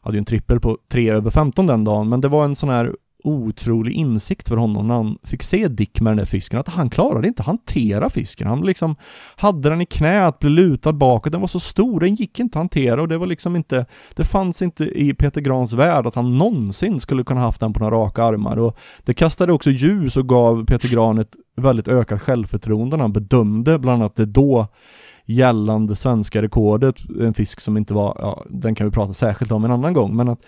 Hade ju en trippel på 3 över 15 den dagen, men det var en sån här otrolig insikt för honom när han fick se Dick med den där fisken, att han klarade inte hantera fisken. Han liksom hade den i knät, blev lutad bakåt, den var så stor, den gick inte att hantera och det var liksom inte, det fanns inte i Peter Grans värld att han någonsin skulle kunna haft den på några raka armar. Och det kastade också ljus och gav Peter Gran ett väldigt ökat självförtroende när han bedömde bland annat det då gällande svenska rekordet, en fisk som inte var, ja, den kan vi prata särskilt om en annan gång, men att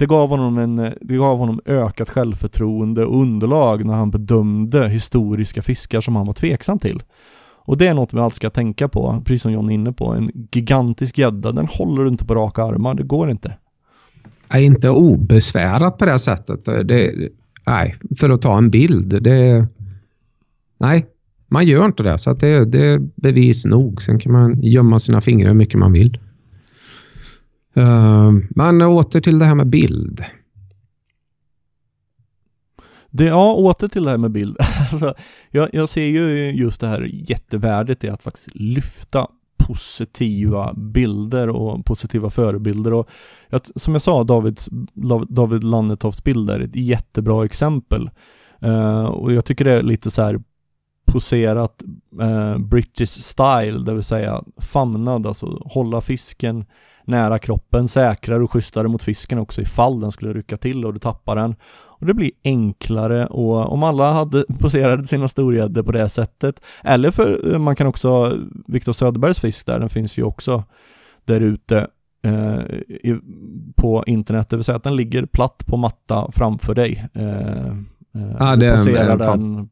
det gav honom, en, eh, det gav honom ökat självförtroende och underlag när han bedömde historiska fiskar som han var tveksam till. Och det är något vi alltid ska tänka på, precis som John är inne på. En gigantisk gädda, den håller du inte på raka armar, det går inte. är inte obesvärat på det sättet. Det, nej, för att ta en bild. Det, nej, man gör inte det. Så att det, det är bevis nog. Sen kan man gömma sina fingrar hur mycket man vill. Uh, men åter till det här med bild. Det, ja, åter till det här med bild. Jag, jag ser ju just det här jättevärdet i att faktiskt lyfta positiva bilder och positiva förebilder. Och att, som jag sa, Davids, David Lannetofts bilder är ett jättebra exempel. Uh, och jag tycker det är lite så här poserat uh, British style, det vill säga famnad, alltså hålla fisken nära kroppen, säkrare och schysstare mot fisken också ifall den skulle rycka till och du tappar den. Och det blir enklare och om alla hade poserat sina storgäddor på det sättet, eller för eh, man kan också, Viktor Söderbergs fisk där, den finns ju också där ute eh, på internet, det vill säga att den ligger platt på matta framför dig. Eh, ja, det poserar den,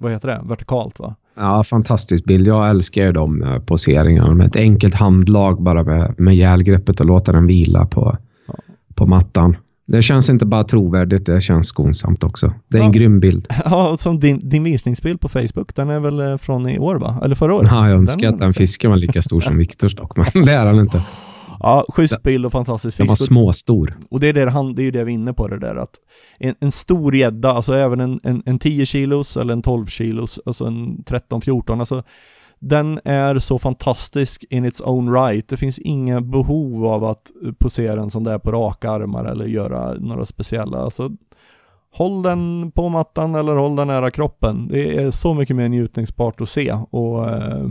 vad heter det, vertikalt va? Ja, fantastisk bild. Jag älskar ju de eh, poseringarna med ett enkelt handlag bara med, med järgreppet och låta den vila på, ja. på mattan. Det känns inte bara trovärdigt, det känns skonsamt också. Det är ja. en grym bild. Ja, som din, din visningsbild på Facebook, den är väl eh, från i år va? Eller förra året? Ja, jag önskar att den fisken var lika stor som Viktors dock, men det är den inte. Ja, schysst bild och fantastisk fisk. Den var småstor. Och det är det, han, det är ju det vi är inne på det där att en, en stor gädda, alltså även en, en, en 10 kilos eller en 12 kilos, alltså en 13-14, alltså den är så fantastisk in its own right. Det finns inga behov av att posera en sån där på raka armar eller göra några speciella, alltså håll den på mattan eller håll den nära kroppen. Det är så mycket mer njutningsbart att se och eh,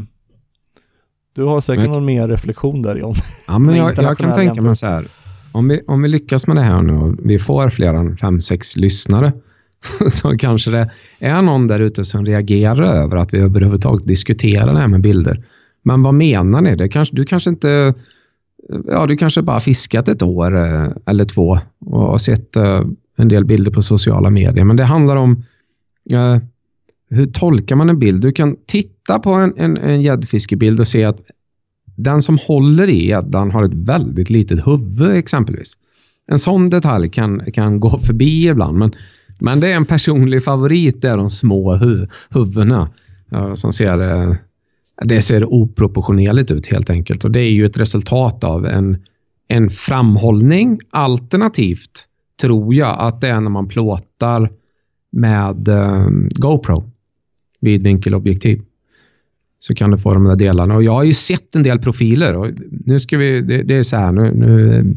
du har säkert men, någon mer reflektion där John? Ja, men jag, jag kan tänka mig så här. Om vi, om vi lyckas med det här nu och vi får fler än fem, sex lyssnare så kanske det är någon där ute som reagerar över att vi överhuvudtaget diskuterar det här med bilder. Men vad menar ni? Det kanske, du kanske inte... Ja, du kanske bara fiskat ett år eh, eller två och sett eh, en del bilder på sociala medier. Men det handlar om eh, hur tolkar man en bild? Du kan titta på en, en, en gäddfiskebild och se att den som håller i gäddan har ett väldigt litet huvud exempelvis. En sån detalj kan, kan gå förbi ibland, men, men det är en personlig favorit, det är de små hu huvudena som ser eh, det ser oproportionerligt ut helt enkelt och det är ju ett resultat av en, en framhållning alternativt tror jag att det är när man plåtar med eh, GoPro vidvinkelobjektiv. Så kan du få de där delarna. Och jag har ju sett en del profiler och nu ska vi, det, det är så här, nu, nu,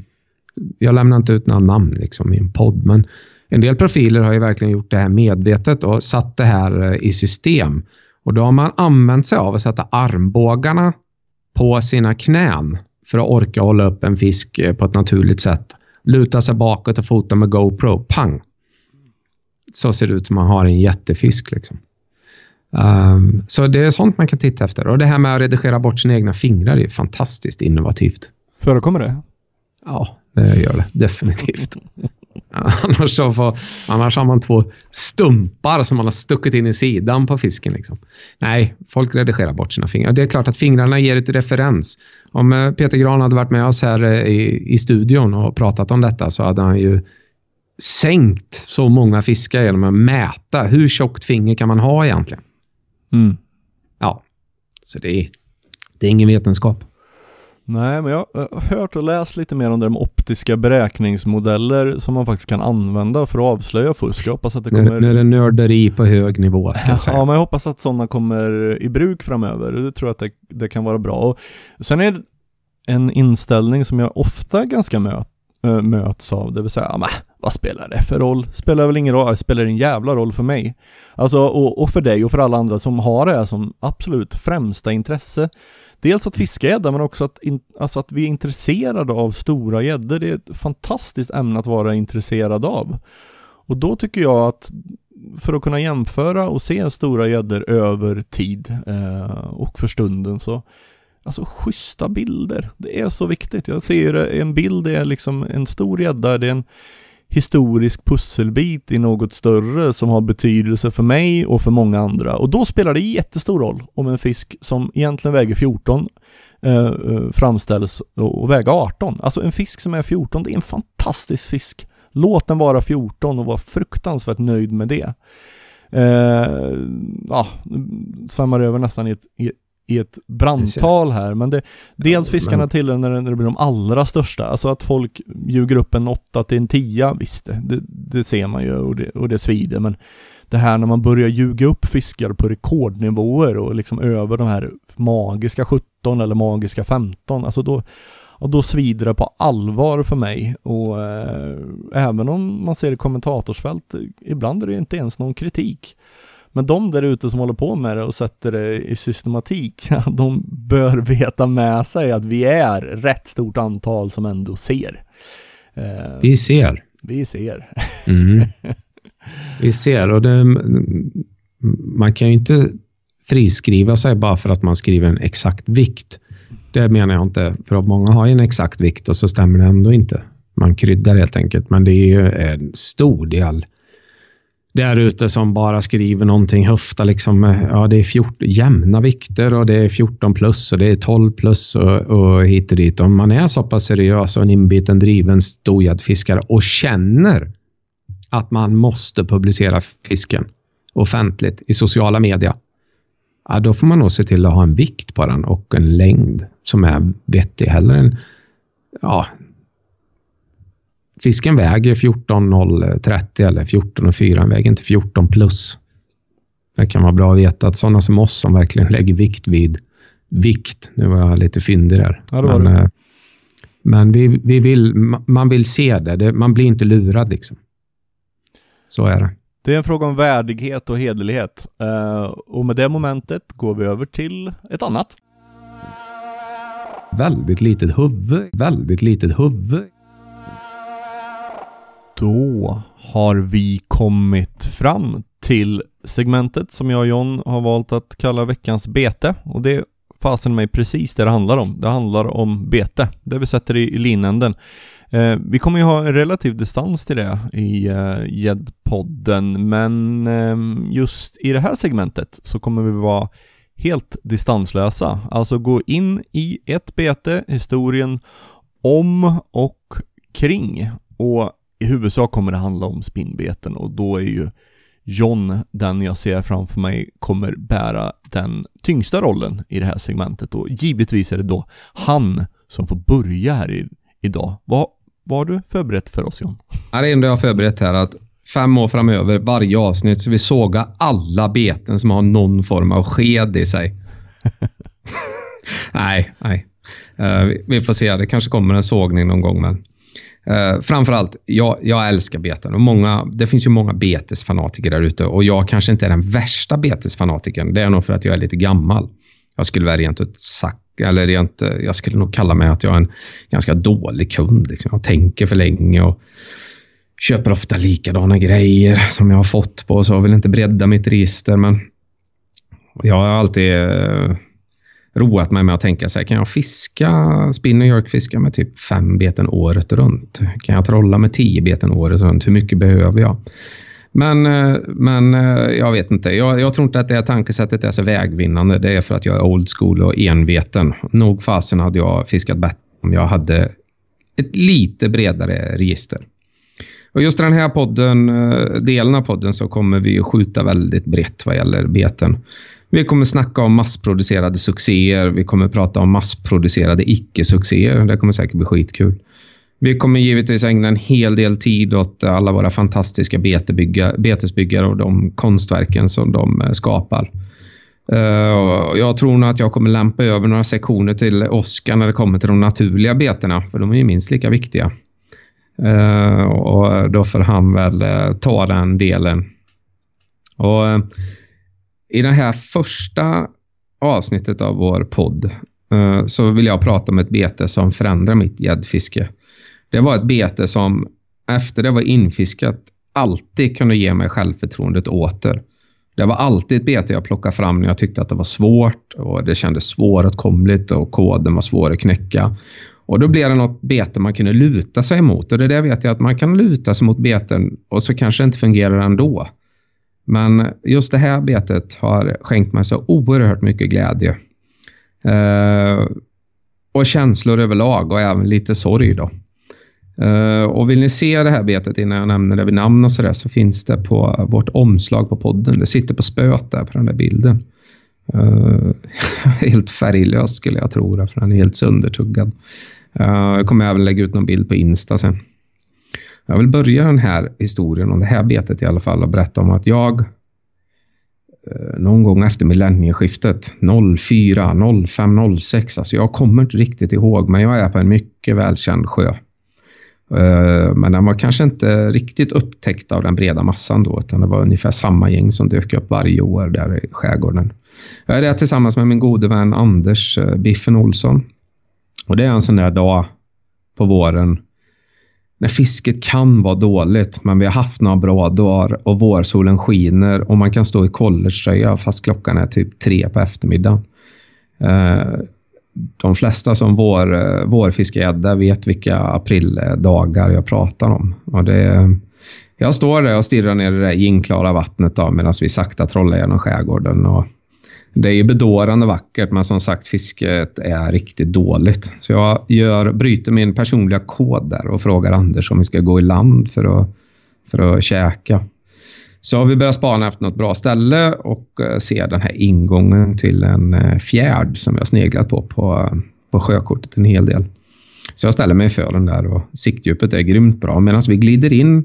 jag lämnar inte ut några namn liksom i en podd, men en del profiler har ju verkligen gjort det här medvetet och satt det här eh, i system. Och då har man använt sig av att sätta armbågarna på sina knän för att orka hålla upp en fisk eh, på ett naturligt sätt. Luta sig bakåt och fota med GoPro. Pang! Så ser det ut som man har en jättefisk. Liksom. Um, så det är sånt man kan titta efter. Och det här med att redigera bort sina egna fingrar är fantastiskt innovativt. Förekommer det? Ja, det gör det definitivt. Annars, så får, annars har man två stumpar som man har stuckit in i sidan på fisken. Liksom. Nej, folk redigerar bort sina fingrar. Det är klart att fingrarna ger ett referens. Om eh, Peter Gran hade varit med oss här eh, i, i studion och pratat om detta så hade han ju sänkt så många fiskar genom att mäta hur tjockt finger kan man ha egentligen. Mm. Ja, så det är, det är ingen vetenskap. Nej, men jag har hört och läst lite mer om de optiska beräkningsmodeller som man faktiskt kan använda för att avslöja fusk. Jag hoppas att det kommer... Nu är det nörderi på hög nivå ska jag säga. Ja, men jag hoppas att sådana kommer i bruk framöver. Det tror jag att det, det kan vara bra. Och sen är det en inställning som jag ofta ganska möt, äh, möts av, det vill säga, ah, men vad spelar det för roll? Spelar väl ingen roll? Det spelar en jävla roll för mig. Alltså, och, och för dig och för alla andra som har det här som absolut främsta intresse. Dels att fiska gädda men också att, in, alltså att vi är intresserade av stora gäddor. Det är ett fantastiskt ämne att vara intresserad av. Och då tycker jag att för att kunna jämföra och se stora gäddor över tid eh, och för stunden så Alltså schyssta bilder, det är så viktigt. Jag ser en bild, det är liksom en stor gädda, det är en historisk pusselbit i något större som har betydelse för mig och för många andra. Och då spelar det jättestor roll om en fisk som egentligen väger 14 eh, eh, framställs och väger 18. Alltså en fisk som är 14, det är en fantastisk fisk. Låt den vara 14 och var fruktansvärt nöjd med det. Eh, ja, svämmar över nästan i ett, i, i ett brandtal här, men det, dels fiskarna men... till när det, när det blir de allra största, alltså att folk ljuger upp en 8 till en 10, visst det, det, det, ser man ju och det, och det svider, men det här när man börjar ljuga upp fiskar på rekordnivåer och liksom över de här magiska 17 eller magiska 15, alltså då, och då svider det på allvar för mig. Och eh, även om man ser i kommentatorsfält, ibland är det inte ens någon kritik. Men de där ute som håller på med det och sätter det i systematik, de bör veta med sig att vi är rätt stort antal som ändå ser. Eh, vi ser. Vi ser. Mm. Vi ser och det, man kan ju inte friskriva sig bara för att man skriver en exakt vikt. Det menar jag inte, för många har ju en exakt vikt och så stämmer det ändå inte. Man kryddar helt enkelt, men det är ju en stor del där ute som bara skriver någonting höfta. Liksom, eh, ja, det är 14, jämna vikter och det är 14 plus och det är 12 plus och, och hit och dit. Om man är så pass seriös och en inbiten driven storgäddfiskare och känner att man måste publicera fisken offentligt i sociala medier. Ja, då får man nog se till att ha en vikt på den och en längd som är vettig. Hellre än ja, Fisken väger 14,030 eller 14,4. Den väger inte 14 plus. Det kan vara bra att veta att sådana som oss som verkligen lägger vikt vid vikt. Nu var jag lite fyndig där. Ja, men, det. Eh, men vi, vi vill, man vill se det. det. Man blir inte lurad liksom. Så är det. Det är en fråga om värdighet och hederlighet. Uh, och med det momentet går vi över till ett annat. Väldigt litet huvud. Väldigt litet huvud. Då har vi kommit fram till segmentet som jag och John har valt att kalla veckans bete och det är fasen mig precis det det handlar om. Det handlar om bete, det vi sätter i, i linänden. Eh, vi kommer ju ha en relativ distans till det i eh, Gäddpodden, eh, men eh, just i det här segmentet så kommer vi vara helt distanslösa. Alltså gå in i ett bete, historien om och kring och i huvudsak kommer det handla om spinnbeten och då är ju John, den jag ser framför mig, kommer bära den tyngsta rollen i det här segmentet och givetvis är det då han som får börja här i, idag. Vad, vad har du förberett för oss John? Det enda jag har förberett här är att fem år framöver, varje avsnitt, så vi såga alla beten som har någon form av sked i sig. nej, nej. Uh, vi får se, det kanske kommer en sågning någon gång men Uh, framförallt, jag, jag älskar beten och många, det finns ju många betesfanatiker där ute och jag kanske inte är den värsta betesfanatikern. Det är nog för att jag är lite gammal. Jag skulle väl rent ut sagt, eller rent, eh, jag skulle nog kalla mig att jag är en ganska dålig kund. Liksom. Jag tänker för länge och köper ofta likadana grejer som jag har fått på så jag vill inte bredda mitt register men jag har alltid uh, roat mig med att tänka så här, kan jag fiska spinn och jerkfiska med typ fem beten året runt? Kan jag trolla med tio beten året runt? Hur mycket behöver jag? Men, eh, men eh, jag vet inte. Jag, jag, tror inte att det här tankesättet är så vägvinnande. Det är för att jag är old school och enveten. Nog fasen hade jag fiskat bättre om jag hade ett lite bredare register. Och just den här podden, eh, delen av podden så kommer vi skjuta väldigt brett vad gäller beten. Vi kommer snacka om massproducerade succéer. Vi kommer prata om massproducerade icke-succéer. Det kommer säkert bli skitkul. Vi kommer givetvis ägna en hel del tid åt alla våra fantastiska betesbyggare och de konstverken som de eh, skapar. Eh, jag tror nog att jag kommer lämpa över några sektioner till Oskar när det kommer till de naturliga betena, för de är ju minst lika viktiga. Eh, och då får han väl ta den delen. Och i det här första avsnittet av vår podd eh, så vill jag prata om ett bete som förändrar mitt gäddfiske. Det var ett bete som efter det var infiskat alltid kunde ge mig självförtroendet åter. Det var alltid ett bete jag plockade fram när jag tyckte att det var svårt och det kändes svåråtkomligt och koden var svår att knäcka. Och då blev det något bete man kunde luta sig mot och det där vet jag att man kan luta sig mot beten och så kanske det inte fungerar ändå. Men just det här betet har skänkt mig så oerhört mycket glädje. Eh, och känslor överlag och även lite sorg då. Eh, och vill ni se det här betet innan jag nämner det vid namn och sådär så finns det på vårt omslag på podden. Det sitter på spöet där på den där bilden. Eh, helt färglös skulle jag tro, för den är helt söndertuggad. Eh, jag kommer även lägga ut någon bild på Insta sen. Jag vill börja den här historien om det här betet i alla fall och berätta om att jag eh, någon gång efter millennieskiftet 04, 05, 06. Alltså jag kommer inte riktigt ihåg, men jag är på en mycket välkänd sjö eh, men den var kanske inte riktigt upptäckt av den breda massan då, utan det var ungefär samma gäng som dök upp varje år där i skärgården. Jag är där tillsammans med min gode vän Anders eh, Biffen Olsson. Och det är en sån där dag på våren när fisket kan vara dåligt, men vi har haft några bra dagar och vårsolen skiner och man kan stå i collegetröja fast klockan är typ tre på eftermiddagen. Eh, de flesta som vår, eh, vårfiskegädda vet vilka aprildagar jag pratar om. Och det, jag står där och stirrar ner i det inklara vattnet medan vi sakta trollar genom skärgården. Och det är bedårande vackert, men som sagt, fisket är riktigt dåligt. Så jag gör, bryter min personliga kod där och frågar Anders om vi ska gå i land för att, för att käka. Så har vi börjat spana efter något bra ställe och eh, ser den här ingången till en eh, fjärd som jag sneglat på, på på sjökortet en hel del. Så jag ställer mig för den där och siktdjupet är grymt bra medan vi glider in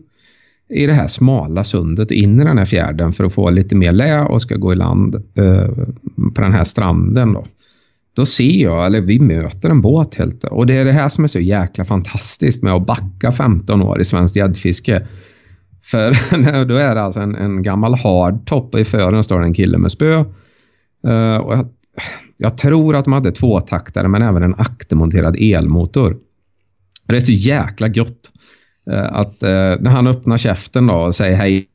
i det här smala sundet in i den här fjärden för att få lite mer lä och ska gå i land eh, på den här stranden. Då. då ser jag, eller vi möter en båt helt och det är det här som är så jäkla fantastiskt med att backa 15 år i svenskt gäddfiske. För då är det alltså en, en gammal hardtop och i fören står en kille med spö. Eh, och jag, jag, tror att de hade tvåtaktare men även en aktermonterad elmotor. Det är så jäkla gött Eh, att eh, när han öppnar käften då och säger hej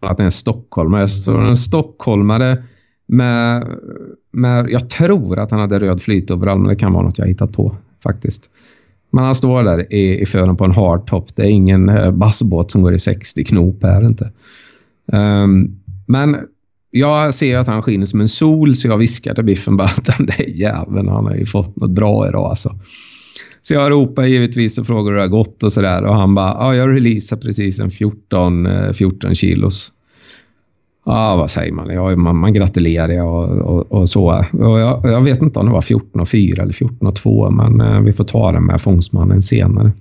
att det är en stockholmare. Så en stockholmare med, med, jag tror att han hade röd flytoverall men det kan vara något jag hittat på faktiskt. Men han står där i, i fören på en hardtop. Det är ingen uh, bassbåt som går i 60 knop här inte. Um, men jag ser att han skiner som en sol så jag viskar till Biffen bara att den där jäveln han har ju fått något bra idag alltså. Så jag ropar givetvis och frågar hur det har gått och sådär och han bara, ja jag releasade precis en 14, 14 eh, kilos Ja, vad säger man? Ja, man, man gratulerar och, och, och så. Och jag, jag, vet inte om det var 14 och 4 eller 14 och 2, men eh, vi får ta det med fångstmannen senare.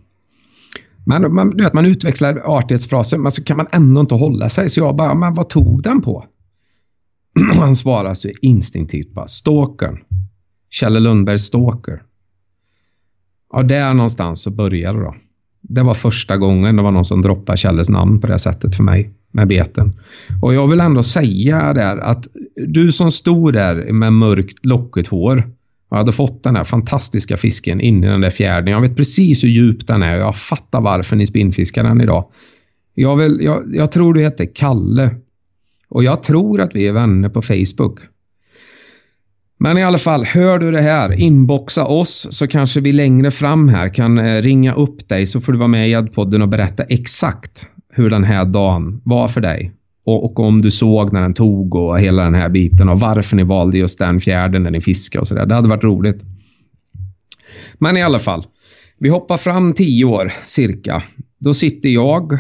Men man, du vet, man utväxlar artighetsfraser, men så kan man ändå inte hålla sig. Så jag bara, men vad tog den på? Han svarar så instinktivt bara, stalkern. Kjelle Lundberg stalker. Ja, där någonstans så började det då det var första gången det var någon som droppade Kjelles namn på det sättet för mig med beten. Och jag vill ändå säga där att du som stod där med mörkt lockigt hår och hade fått den här fantastiska fisken in i den där fjärden. Jag vet precis hur djup den är och jag fattar varför ni spinnfiskar den idag. Jag, vill, jag, jag tror du heter Kalle och jag tror att vi är vänner på Facebook. Men i alla fall, hör du det här, inboxa oss så kanske vi längre fram här kan eh, ringa upp dig så får du vara med i Gäddpodden och berätta exakt hur den här dagen var för dig. Och, och, om du såg när den tog och hela den här biten och varför ni valde just den fjärden när ni fiskade och sådär. Det hade varit roligt. Men i alla fall, vi hoppar fram tio år cirka. Då sitter jag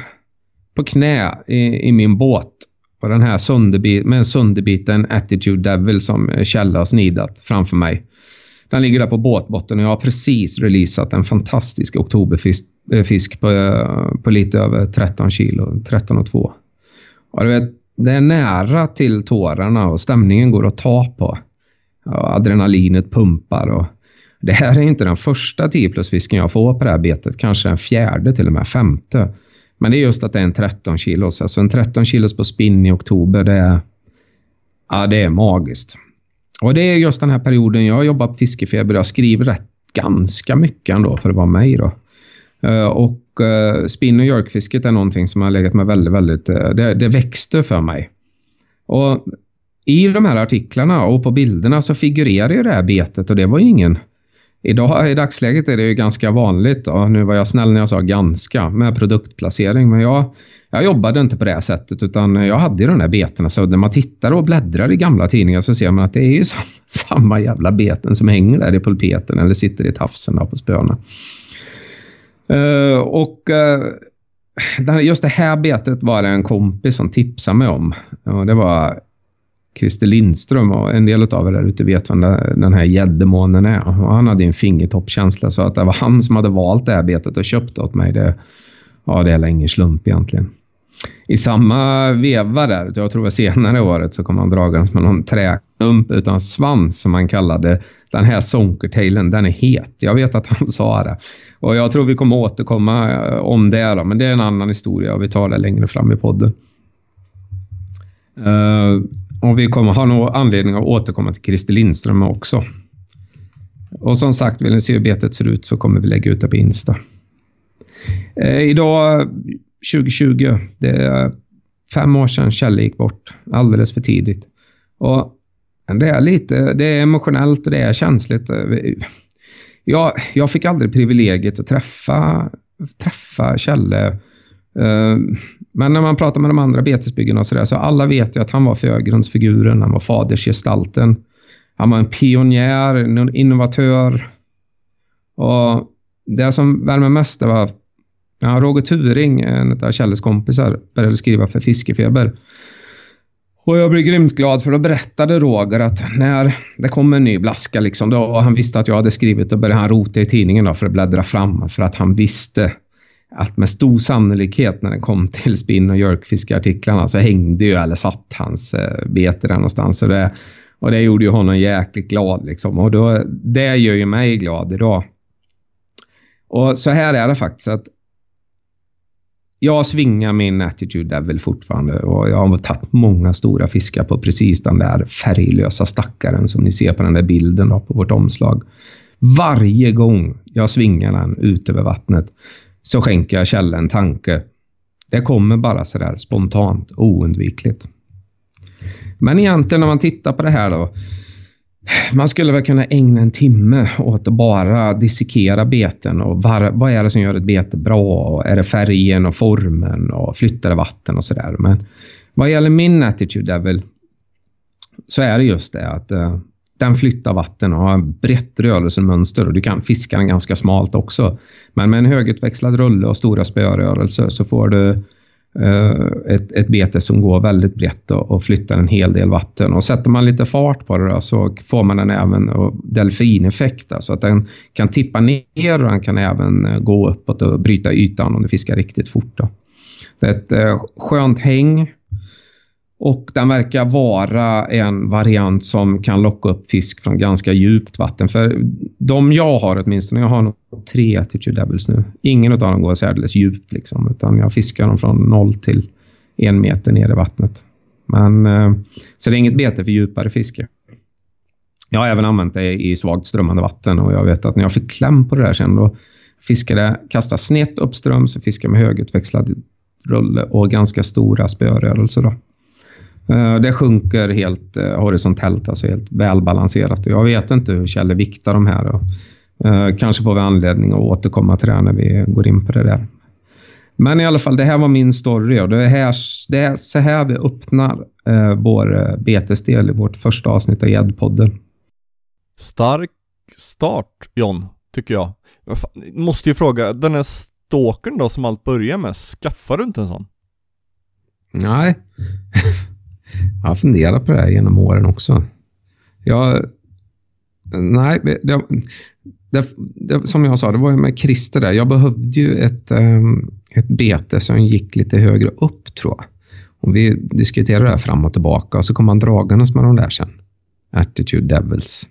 på knä i, i min båt och den här sönderbit, med en sönderbiten Attitude Devil som eh, Kjell har snidat framför mig. Den ligger där på båtbotten och jag har precis releasat en fantastisk oktoberfisk eh, fisk på, eh, på lite över 13 kilo, 13 och 2. Och du vet, det är nära till tårarna och stämningen går att ta på. Och adrenalinet pumpar och det här är inte den första 10 plus-fisken jag får på det här betet, kanske den fjärde till och med femte. Men det är just att det är en 13 kilos. Alltså en 13 kilos på spinn i oktober, det är, ja, det är magiskt. Och det är just den här perioden jag har jobbat på fiskefeber. Jag skriver rätt ganska mycket ändå för att vara mig då. Eh, och eh, spinn och jerkfisket är någonting som har legat mig väldigt, väldigt... Eh, det, det växte för mig. Och i de här artiklarna och på bilderna så figurerar ju det här betet och det var ju ingen Idag i dagsläget är det ju ganska vanligt, och nu var jag snäll när jag sa ganska, med produktplacering. Men jag, jag jobbade inte på det sättet utan jag hade ju de där betena. Så när man tittar och bläddrar i gamla tidningar så ser man att det är ju samma, samma jävla beten som hänger där i pulpeten eller sitter i tafsen på spöna. Uh, eh, och uh, just det här betet var det en kompis som tipsade mig om. Uh, det var Christer Lindström och en del av er där ute vet vem den här gäddemånen är. Och han hade en fingertoppkänsla så att det var han som hade valt det här betet och köpt det åt mig. Det, ja, det är länge slump egentligen. I samma veva där, jag tror det var senare i året, så kom han dragandes med någon träklump utan svans som han kallade den här sonkertailen, den är het. Jag vet att han sa det. Och jag tror vi kommer återkomma eh, om det då, men det är en annan historia och vi tar det längre fram i podden. Uh, och vi kommer ha någon anledning att återkomma till Christer Lindström också. Och som sagt, vill ni se hur betet ser ut så kommer vi lägga ut det på Insta. Eh, idag 2020, det är fem år sedan Kjell gick bort. Alldeles för tidigt. Och det är lite, det är emotionellt och det är känsligt. Eh, jag, jag fick aldrig privilegiet att träffa, träffa Kjelle Eh, Eh, men när man pratar med de andra betesbyggarna och sådär, så alla vet ju att han var förgrundsfiguren, han var fadersgestalten. Han var en pionjär, en innovatör. Och det som värmer mest var ja, Roger Turing, en av Kjelles kompisar, började skriva för Fiskefeber. Och jag blev grymt glad för då berättade Roger att när det kom en ny blaska, liksom, då, han visste att jag hade skrivit, då började han rota i tidningen då för att bläddra fram. För att han visste att med stor sannolikhet när den kom till spinn och jerkfiskartiklarna så hängde ju eller satt hans eh, bete där någonstans. Och det, och det gjorde ju honom jäkligt glad liksom. Och då, det gör ju mig glad idag. Och så här är det faktiskt att jag svingar min attitude devil fortfarande och jag har tagit många stora fiskar på precis den där färglösa stackaren som ni ser på den där bilden då, på vårt omslag. Varje gång jag svingar den ut över vattnet så skänker jag Kjelle en tanke. Det kommer bara sådär spontant, oundvikligt. Men egentligen när man tittar på det här då. Man skulle väl kunna ägna en timme åt att bara dissekera beten och var, vad är det som gör ett bete bra? Och är det färgen och formen och flyttar det vatten och sådär. Men vad gäller min attitude devil så är det just det att eh, den flyttar vatten och har brett rörelsemönster och du kan fiska den ganska smalt också. Men med en högutväxlad rulle och stora spörörelser så får du eh, ett, ett bete som går väldigt brett och, och, flyttar en hel del vatten. Och sätter man lite fart på det då, så får man den även delfineffekt, alltså att den kan tippa ner och den kan även eh, gå uppåt och bryta ytan om du fiskar riktigt fort. Då. Det är ett eh, skönt häng och den verkar vara en variant som kan locka upp fisk från ganska djupt vatten. För de jag har åtminstone, jag har nog tre attitude devils nu. Ingen av dem går särdeles djupt liksom, utan jag fiskar dem från noll till en meter ner i vattnet. Men, eh, så det är inget bete för djupare fiske. Jag har även använt det i svagt strömmande vatten och jag vet att när jag fick kläm på det där sen då fiskade, kastade snett uppströms och fiskade med högutväxlad rulle och ganska stora spörörelser. Då. Eh, Det sjunker helt eh, horisontellt, alltså helt välbalanserat. Jag vet inte hur Kjelle viktar de här. Eh, kanske får vi anledning att återkomma till det när vi går in på det där. Men i alla fall, det här var min story och det är, här, det är så här vi öppnar eh, vår betesdel i vårt första avsnitt av Gäddpodden. Stark start, John, tycker jag. Fan, Måste ju fråga, den här stalkern då som allt börjar med, skaffar du inte en sån? Nej, jag har funderat på det här genom åren också. Jag, nej, det, det, det, som jag sa, det var ju med Christer där. Jag behövde ju ett, um, ett bete som gick lite högre upp tror jag. Och vi diskuterade det här fram och tillbaka och så kom han dragandes med de där sen. Attitude Devils.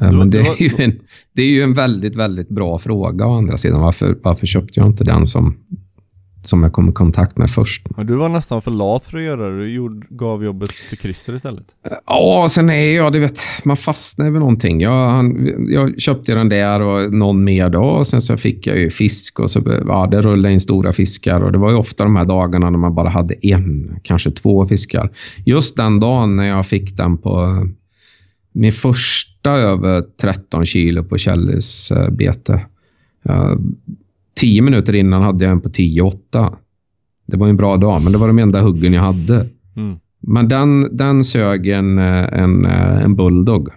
Eh, Men det är, ju en, det är ju en väldigt, väldigt bra fråga å andra sidan. Varför, varför köpte jag inte den som, som jag kom i kontakt med först? Ja, Du var nästan för lat för att göra det, du gjorde, gav jobbet till Christer istället. Ja, sen är jag, du vet, man fastnar vid någonting. Jag, han, jag köpte den där och någon mer då och sen så fick jag ju fisk och så ja, det rullade in stora fiskar och det var ju ofta de här dagarna när man bara hade en, kanske två fiskar. Just den dagen när jag fick den på min första över 13 kilo på Källis eh, bete. Tio minuter innan hade jag en på 10,8. Det var en bra dag, men det var de enda huggen jag hade. Mm. Men den, den sög en, eh, en, eh, en bulldog.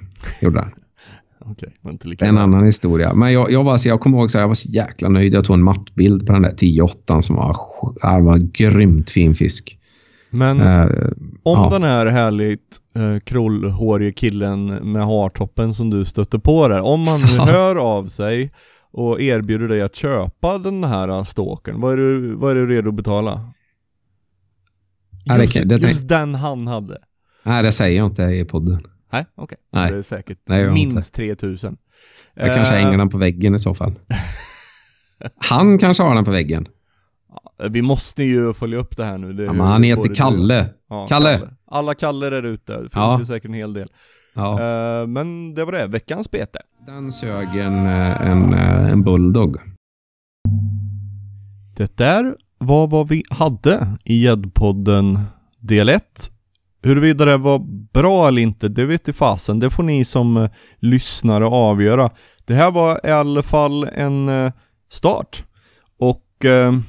Gjorde den. Är en bra. annan historia. Men jag, jag, var, så, jag kommer ihåg att jag var så jäkla nöjd. Jag tog en mattbild på den där 10-8 som var, det var grymt fin fisk. Men Eh, om ja. den här härligt eh, krullhårige killen med hartoppen som du stötte på där, om han hör av sig och erbjuder dig att köpa den här stalkern, vad är du, vad är du redo att betala? Just, just den han hade? nej, det säger jag inte i podden. Nej, okej. Nej. Det är säkert Nej, inte. minst 3000. Jag kanske Eh, hänger den på väggen i så fall. Han kanske har den på väggen. Vi måste ju följa upp det här nu. Det är Ja, men han heter Kalle. Ja, Kalle. Alla Kalle är ute, det finns Ja. ju säkert en hel del. Ja. Eh, men det var det, veckans bete. Den sög en, eh, en, eh, en bulldog. Det där var vad vi hade i Gäddpodden del 1. Huruvida det var bra eller inte, det vet i fasen. Det får ni som lyssnare avgöra. Det här var i alla fall en start. Och eh,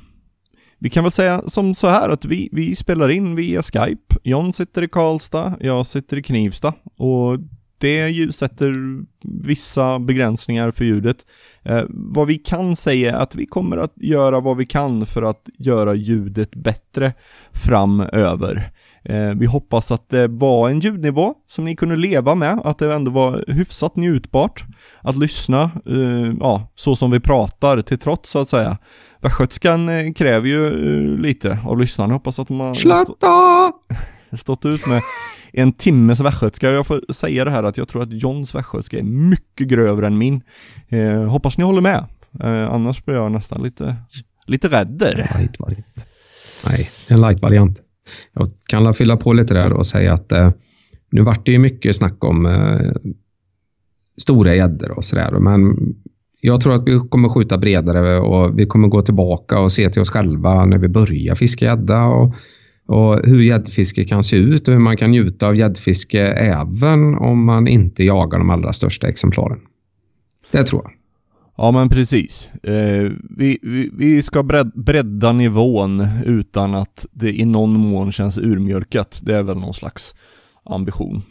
vi kan väl säga som så här att vi, vi spelar in via Skype. John sitter i Karlstad, jag sitter i Knivsta. Och det ju sätter vissa begränsningar för ljudet. Eh, vad vi kan säga är att vi kommer att göra vad vi kan för att göra ljudet bättre framöver. Eh, vi hoppas att det var en ljudnivå som ni kunde leva med, att det ändå var hyfsat njutbart att lyssna, eh, ja, så som vi pratar till trots så att säga. Västgötskan eh, kräver ju eh, lite av lyssnarna, hoppas att man Slatta! stått ut med en timmes västgötska. Jag får säga det här att jag tror att Johns västgötska är mycket grövre än min. Eh, hoppas ni håller med. Eh, annars blir jag nästan lite, lite rädder. Light variant. Nej, en light-variant. Jag kan fylla på lite där och säga att eh, nu vart det ju mycket snack om eh, stora gäddor och sådär. Men jag tror att vi kommer skjuta bredare och vi kommer gå tillbaka och se till oss själva när vi börjar fiska gädda och, och hur gäddfiske kan se ut och hur man kan njuta av gäddfiske även om man inte jagar de allra största exemplaren. Det tror jag. Ja men precis. Eh, vi, vi, vi ska bred, bredda nivån utan att det i någon mån känns urmjölkat. Det är väl någon slags ambition.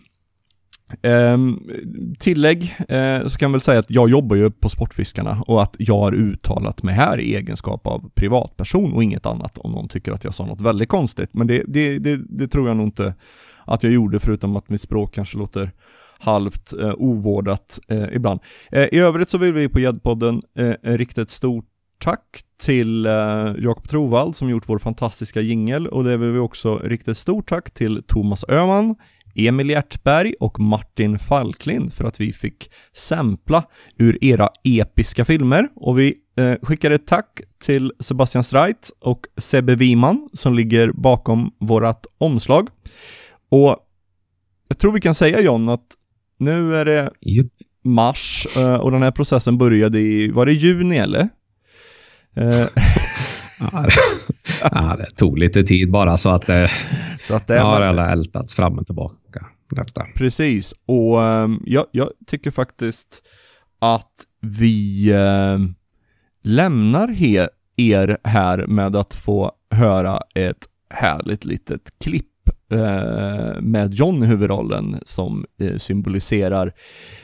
Ehm, tillägg eh, så kan jag väl säga att jag jobbar ju på Sportfiskarna och att jag har uttalat mig här i egenskap av privatperson och inget annat om någon tycker att jag sa något väldigt konstigt. Men det, det, det, det tror jag nog inte att jag gjorde förutom att mitt språk kanske låter halvt eh, ovårdat eh, ibland. Eh, I övrigt så vill vi på Gäddpodden eh, rikta ett stort tack till eh, Jakob Trovald som gjort vår fantastiska jingel och det vill vi också rikta ett stort tack till Thomas Öhman, Emil Hjärtberg och Martin Falklind för att vi fick sampla ur era episka filmer och vi eh, skickar ett tack till Sebastian Streit och Sebbe Wiman som ligger bakom vårat omslag. Och jag tror vi kan säga John att nu är det Jupp. mars eh, och den här processen började i, var det juni eller? Ja, det, ja, det tog lite tid bara så att det, Så att det har alla ältats fram och tillbaka. Detta. Precis, och ehm, jag, jag tycker faktiskt att vi ehm, lämnar he, er här med att få höra ett härligt litet klipp eh, med John i huvudrollen som eh, symboliserar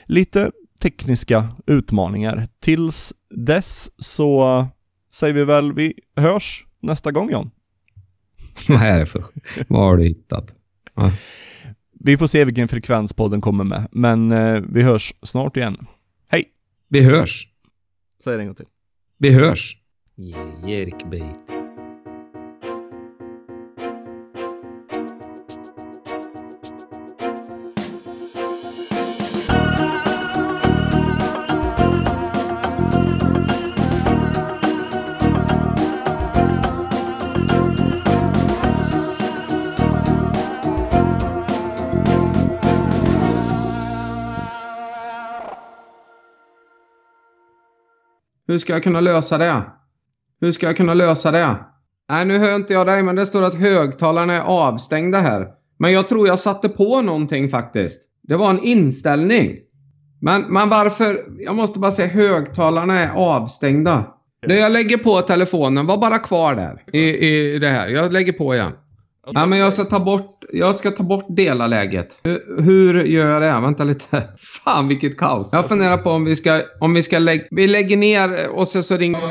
lite tekniska utmaningar. Tills dess så säger vi väl vi hörs nästa gång John. Vad är det för... Vad har du hittat? Ja. Vi får se vilken frekvens podden kommer med, men eh, vi hörs snart igen. Hej! Vi hörs. Säg det en gång till. Vi hörs. Jerkbait. Hur ska jag kunna lösa det? Hur ska jag kunna lösa det? Nej, nu hör inte jag dig, men det står att högtalarna är avstängda här. Men jag tror jag satte på någonting faktiskt. Det var en inställning. Men, men varför? Jag måste bara säga högtalarna är avstängda. Det jag lägger på telefonen, var bara kvar där i, i det här. Jag lägger på igen. Ja, men jag ska ta bort, jag ska ta bort delarläget. Hur, hur gör jag det? Vänta lite. Fan vilket kaos. Jag funderar på om vi ska, om vi ska lägga, vi lägger ner och så, så ringer